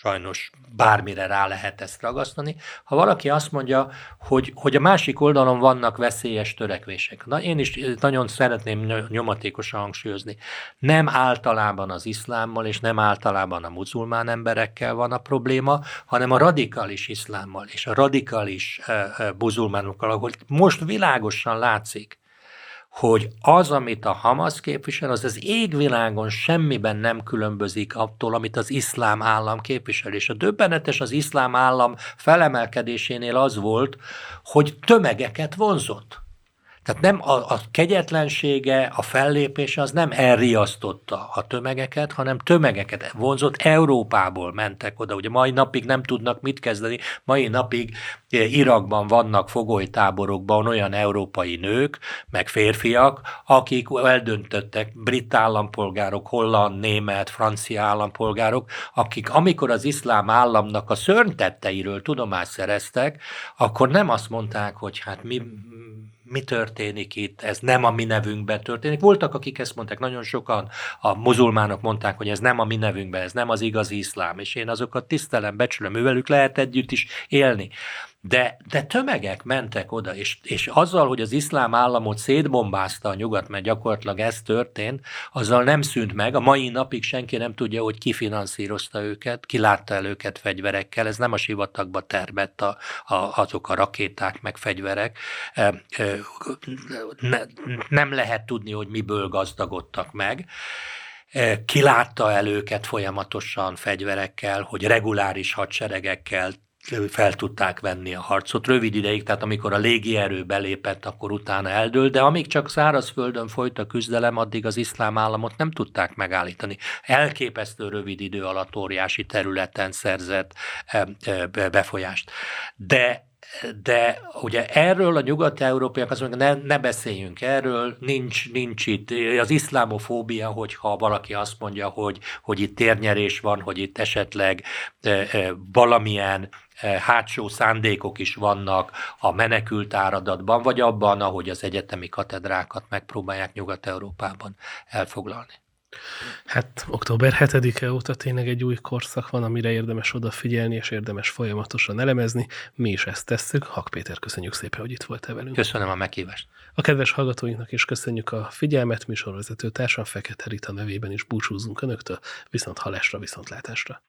sajnos bármire rá lehet ezt ragasztani, ha valaki azt mondja, hogy, hogy a másik oldalon vannak veszélyes törekvések. Na, én is nagyon szeretném nyomatékosan hangsúlyozni. Nem általában az iszlámmal, és nem általában a muzulmán emberekkel van a probléma, hanem a radikális iszlámmal és a radikális buzulmánokkal, ahol most világosan látszik, hogy az, amit a Hamas képvisel, az az égvilágon semmiben nem különbözik attól, amit az iszlám állam képvisel. És a döbbenetes az iszlám állam felemelkedésénél az volt, hogy tömegeket vonzott. Tehát nem a, a kegyetlensége, a fellépése az nem elriasztotta a tömegeket, hanem tömegeket vonzott, Európából mentek oda. Ugye mai napig nem tudnak mit kezdeni, mai napig eh, Irakban vannak fogolytáborokban olyan európai nők, meg férfiak, akik eldöntöttek, brit állampolgárok, holland, német, francia állampolgárok, akik amikor az iszlám államnak a szörntetteiről tudomást szereztek, akkor nem azt mondták, hogy hát mi mi történik itt, ez nem a mi nevünkben történik. Voltak, akik ezt mondták, nagyon sokan a muzulmánok mondták, hogy ez nem a mi nevünkben, ez nem az igazi iszlám, és én azokat tisztelem, becsülöm, ővelük lehet együtt is élni. De, de tömegek mentek oda, és, és azzal, hogy az iszlám államot szétbombázta a nyugat, mert gyakorlatilag ez történt, azzal nem szűnt meg. A mai napig senki nem tudja, hogy ki finanszírozta őket, ki látta el őket fegyverekkel. Ez nem a sivatagba termett a, a, azok a rakéták, meg fegyverek. Ne, nem lehet tudni, hogy miből gazdagodtak meg kilátta el őket folyamatosan fegyverekkel, hogy reguláris hadseregekkel fel tudták venni a harcot. Rövid ideig, tehát amikor a légierő belépett, akkor utána eldőlt, de amíg csak szárazföldön folyt a küzdelem, addig az iszlám államot nem tudták megállítani. Elképesztő rövid idő alatt óriási területen szerzett befolyást. De de ugye erről a nyugat-európaiak azt mondják, ne, ne beszéljünk erről, nincs, nincs itt az iszlámofóbia, hogyha valaki azt mondja, hogy, hogy itt térnyerés van, hogy itt esetleg e, e, valamilyen e, hátsó szándékok is vannak a menekült áradatban, vagy abban, ahogy az egyetemi katedrákat megpróbálják Nyugat-Európában elfoglalni. Hát október 7-e óta tényleg egy új korszak van, amire érdemes odafigyelni, és érdemes folyamatosan elemezni. Mi is ezt tesszük. Hak Péter, köszönjük szépen, hogy itt voltál velünk. Köszönöm a meghívást. A kedves hallgatóinknak is köszönjük a figyelmet, műsorvezető társam Fekete Rita nevében is búcsúzunk Önöktől, viszont halásra, viszont látásra.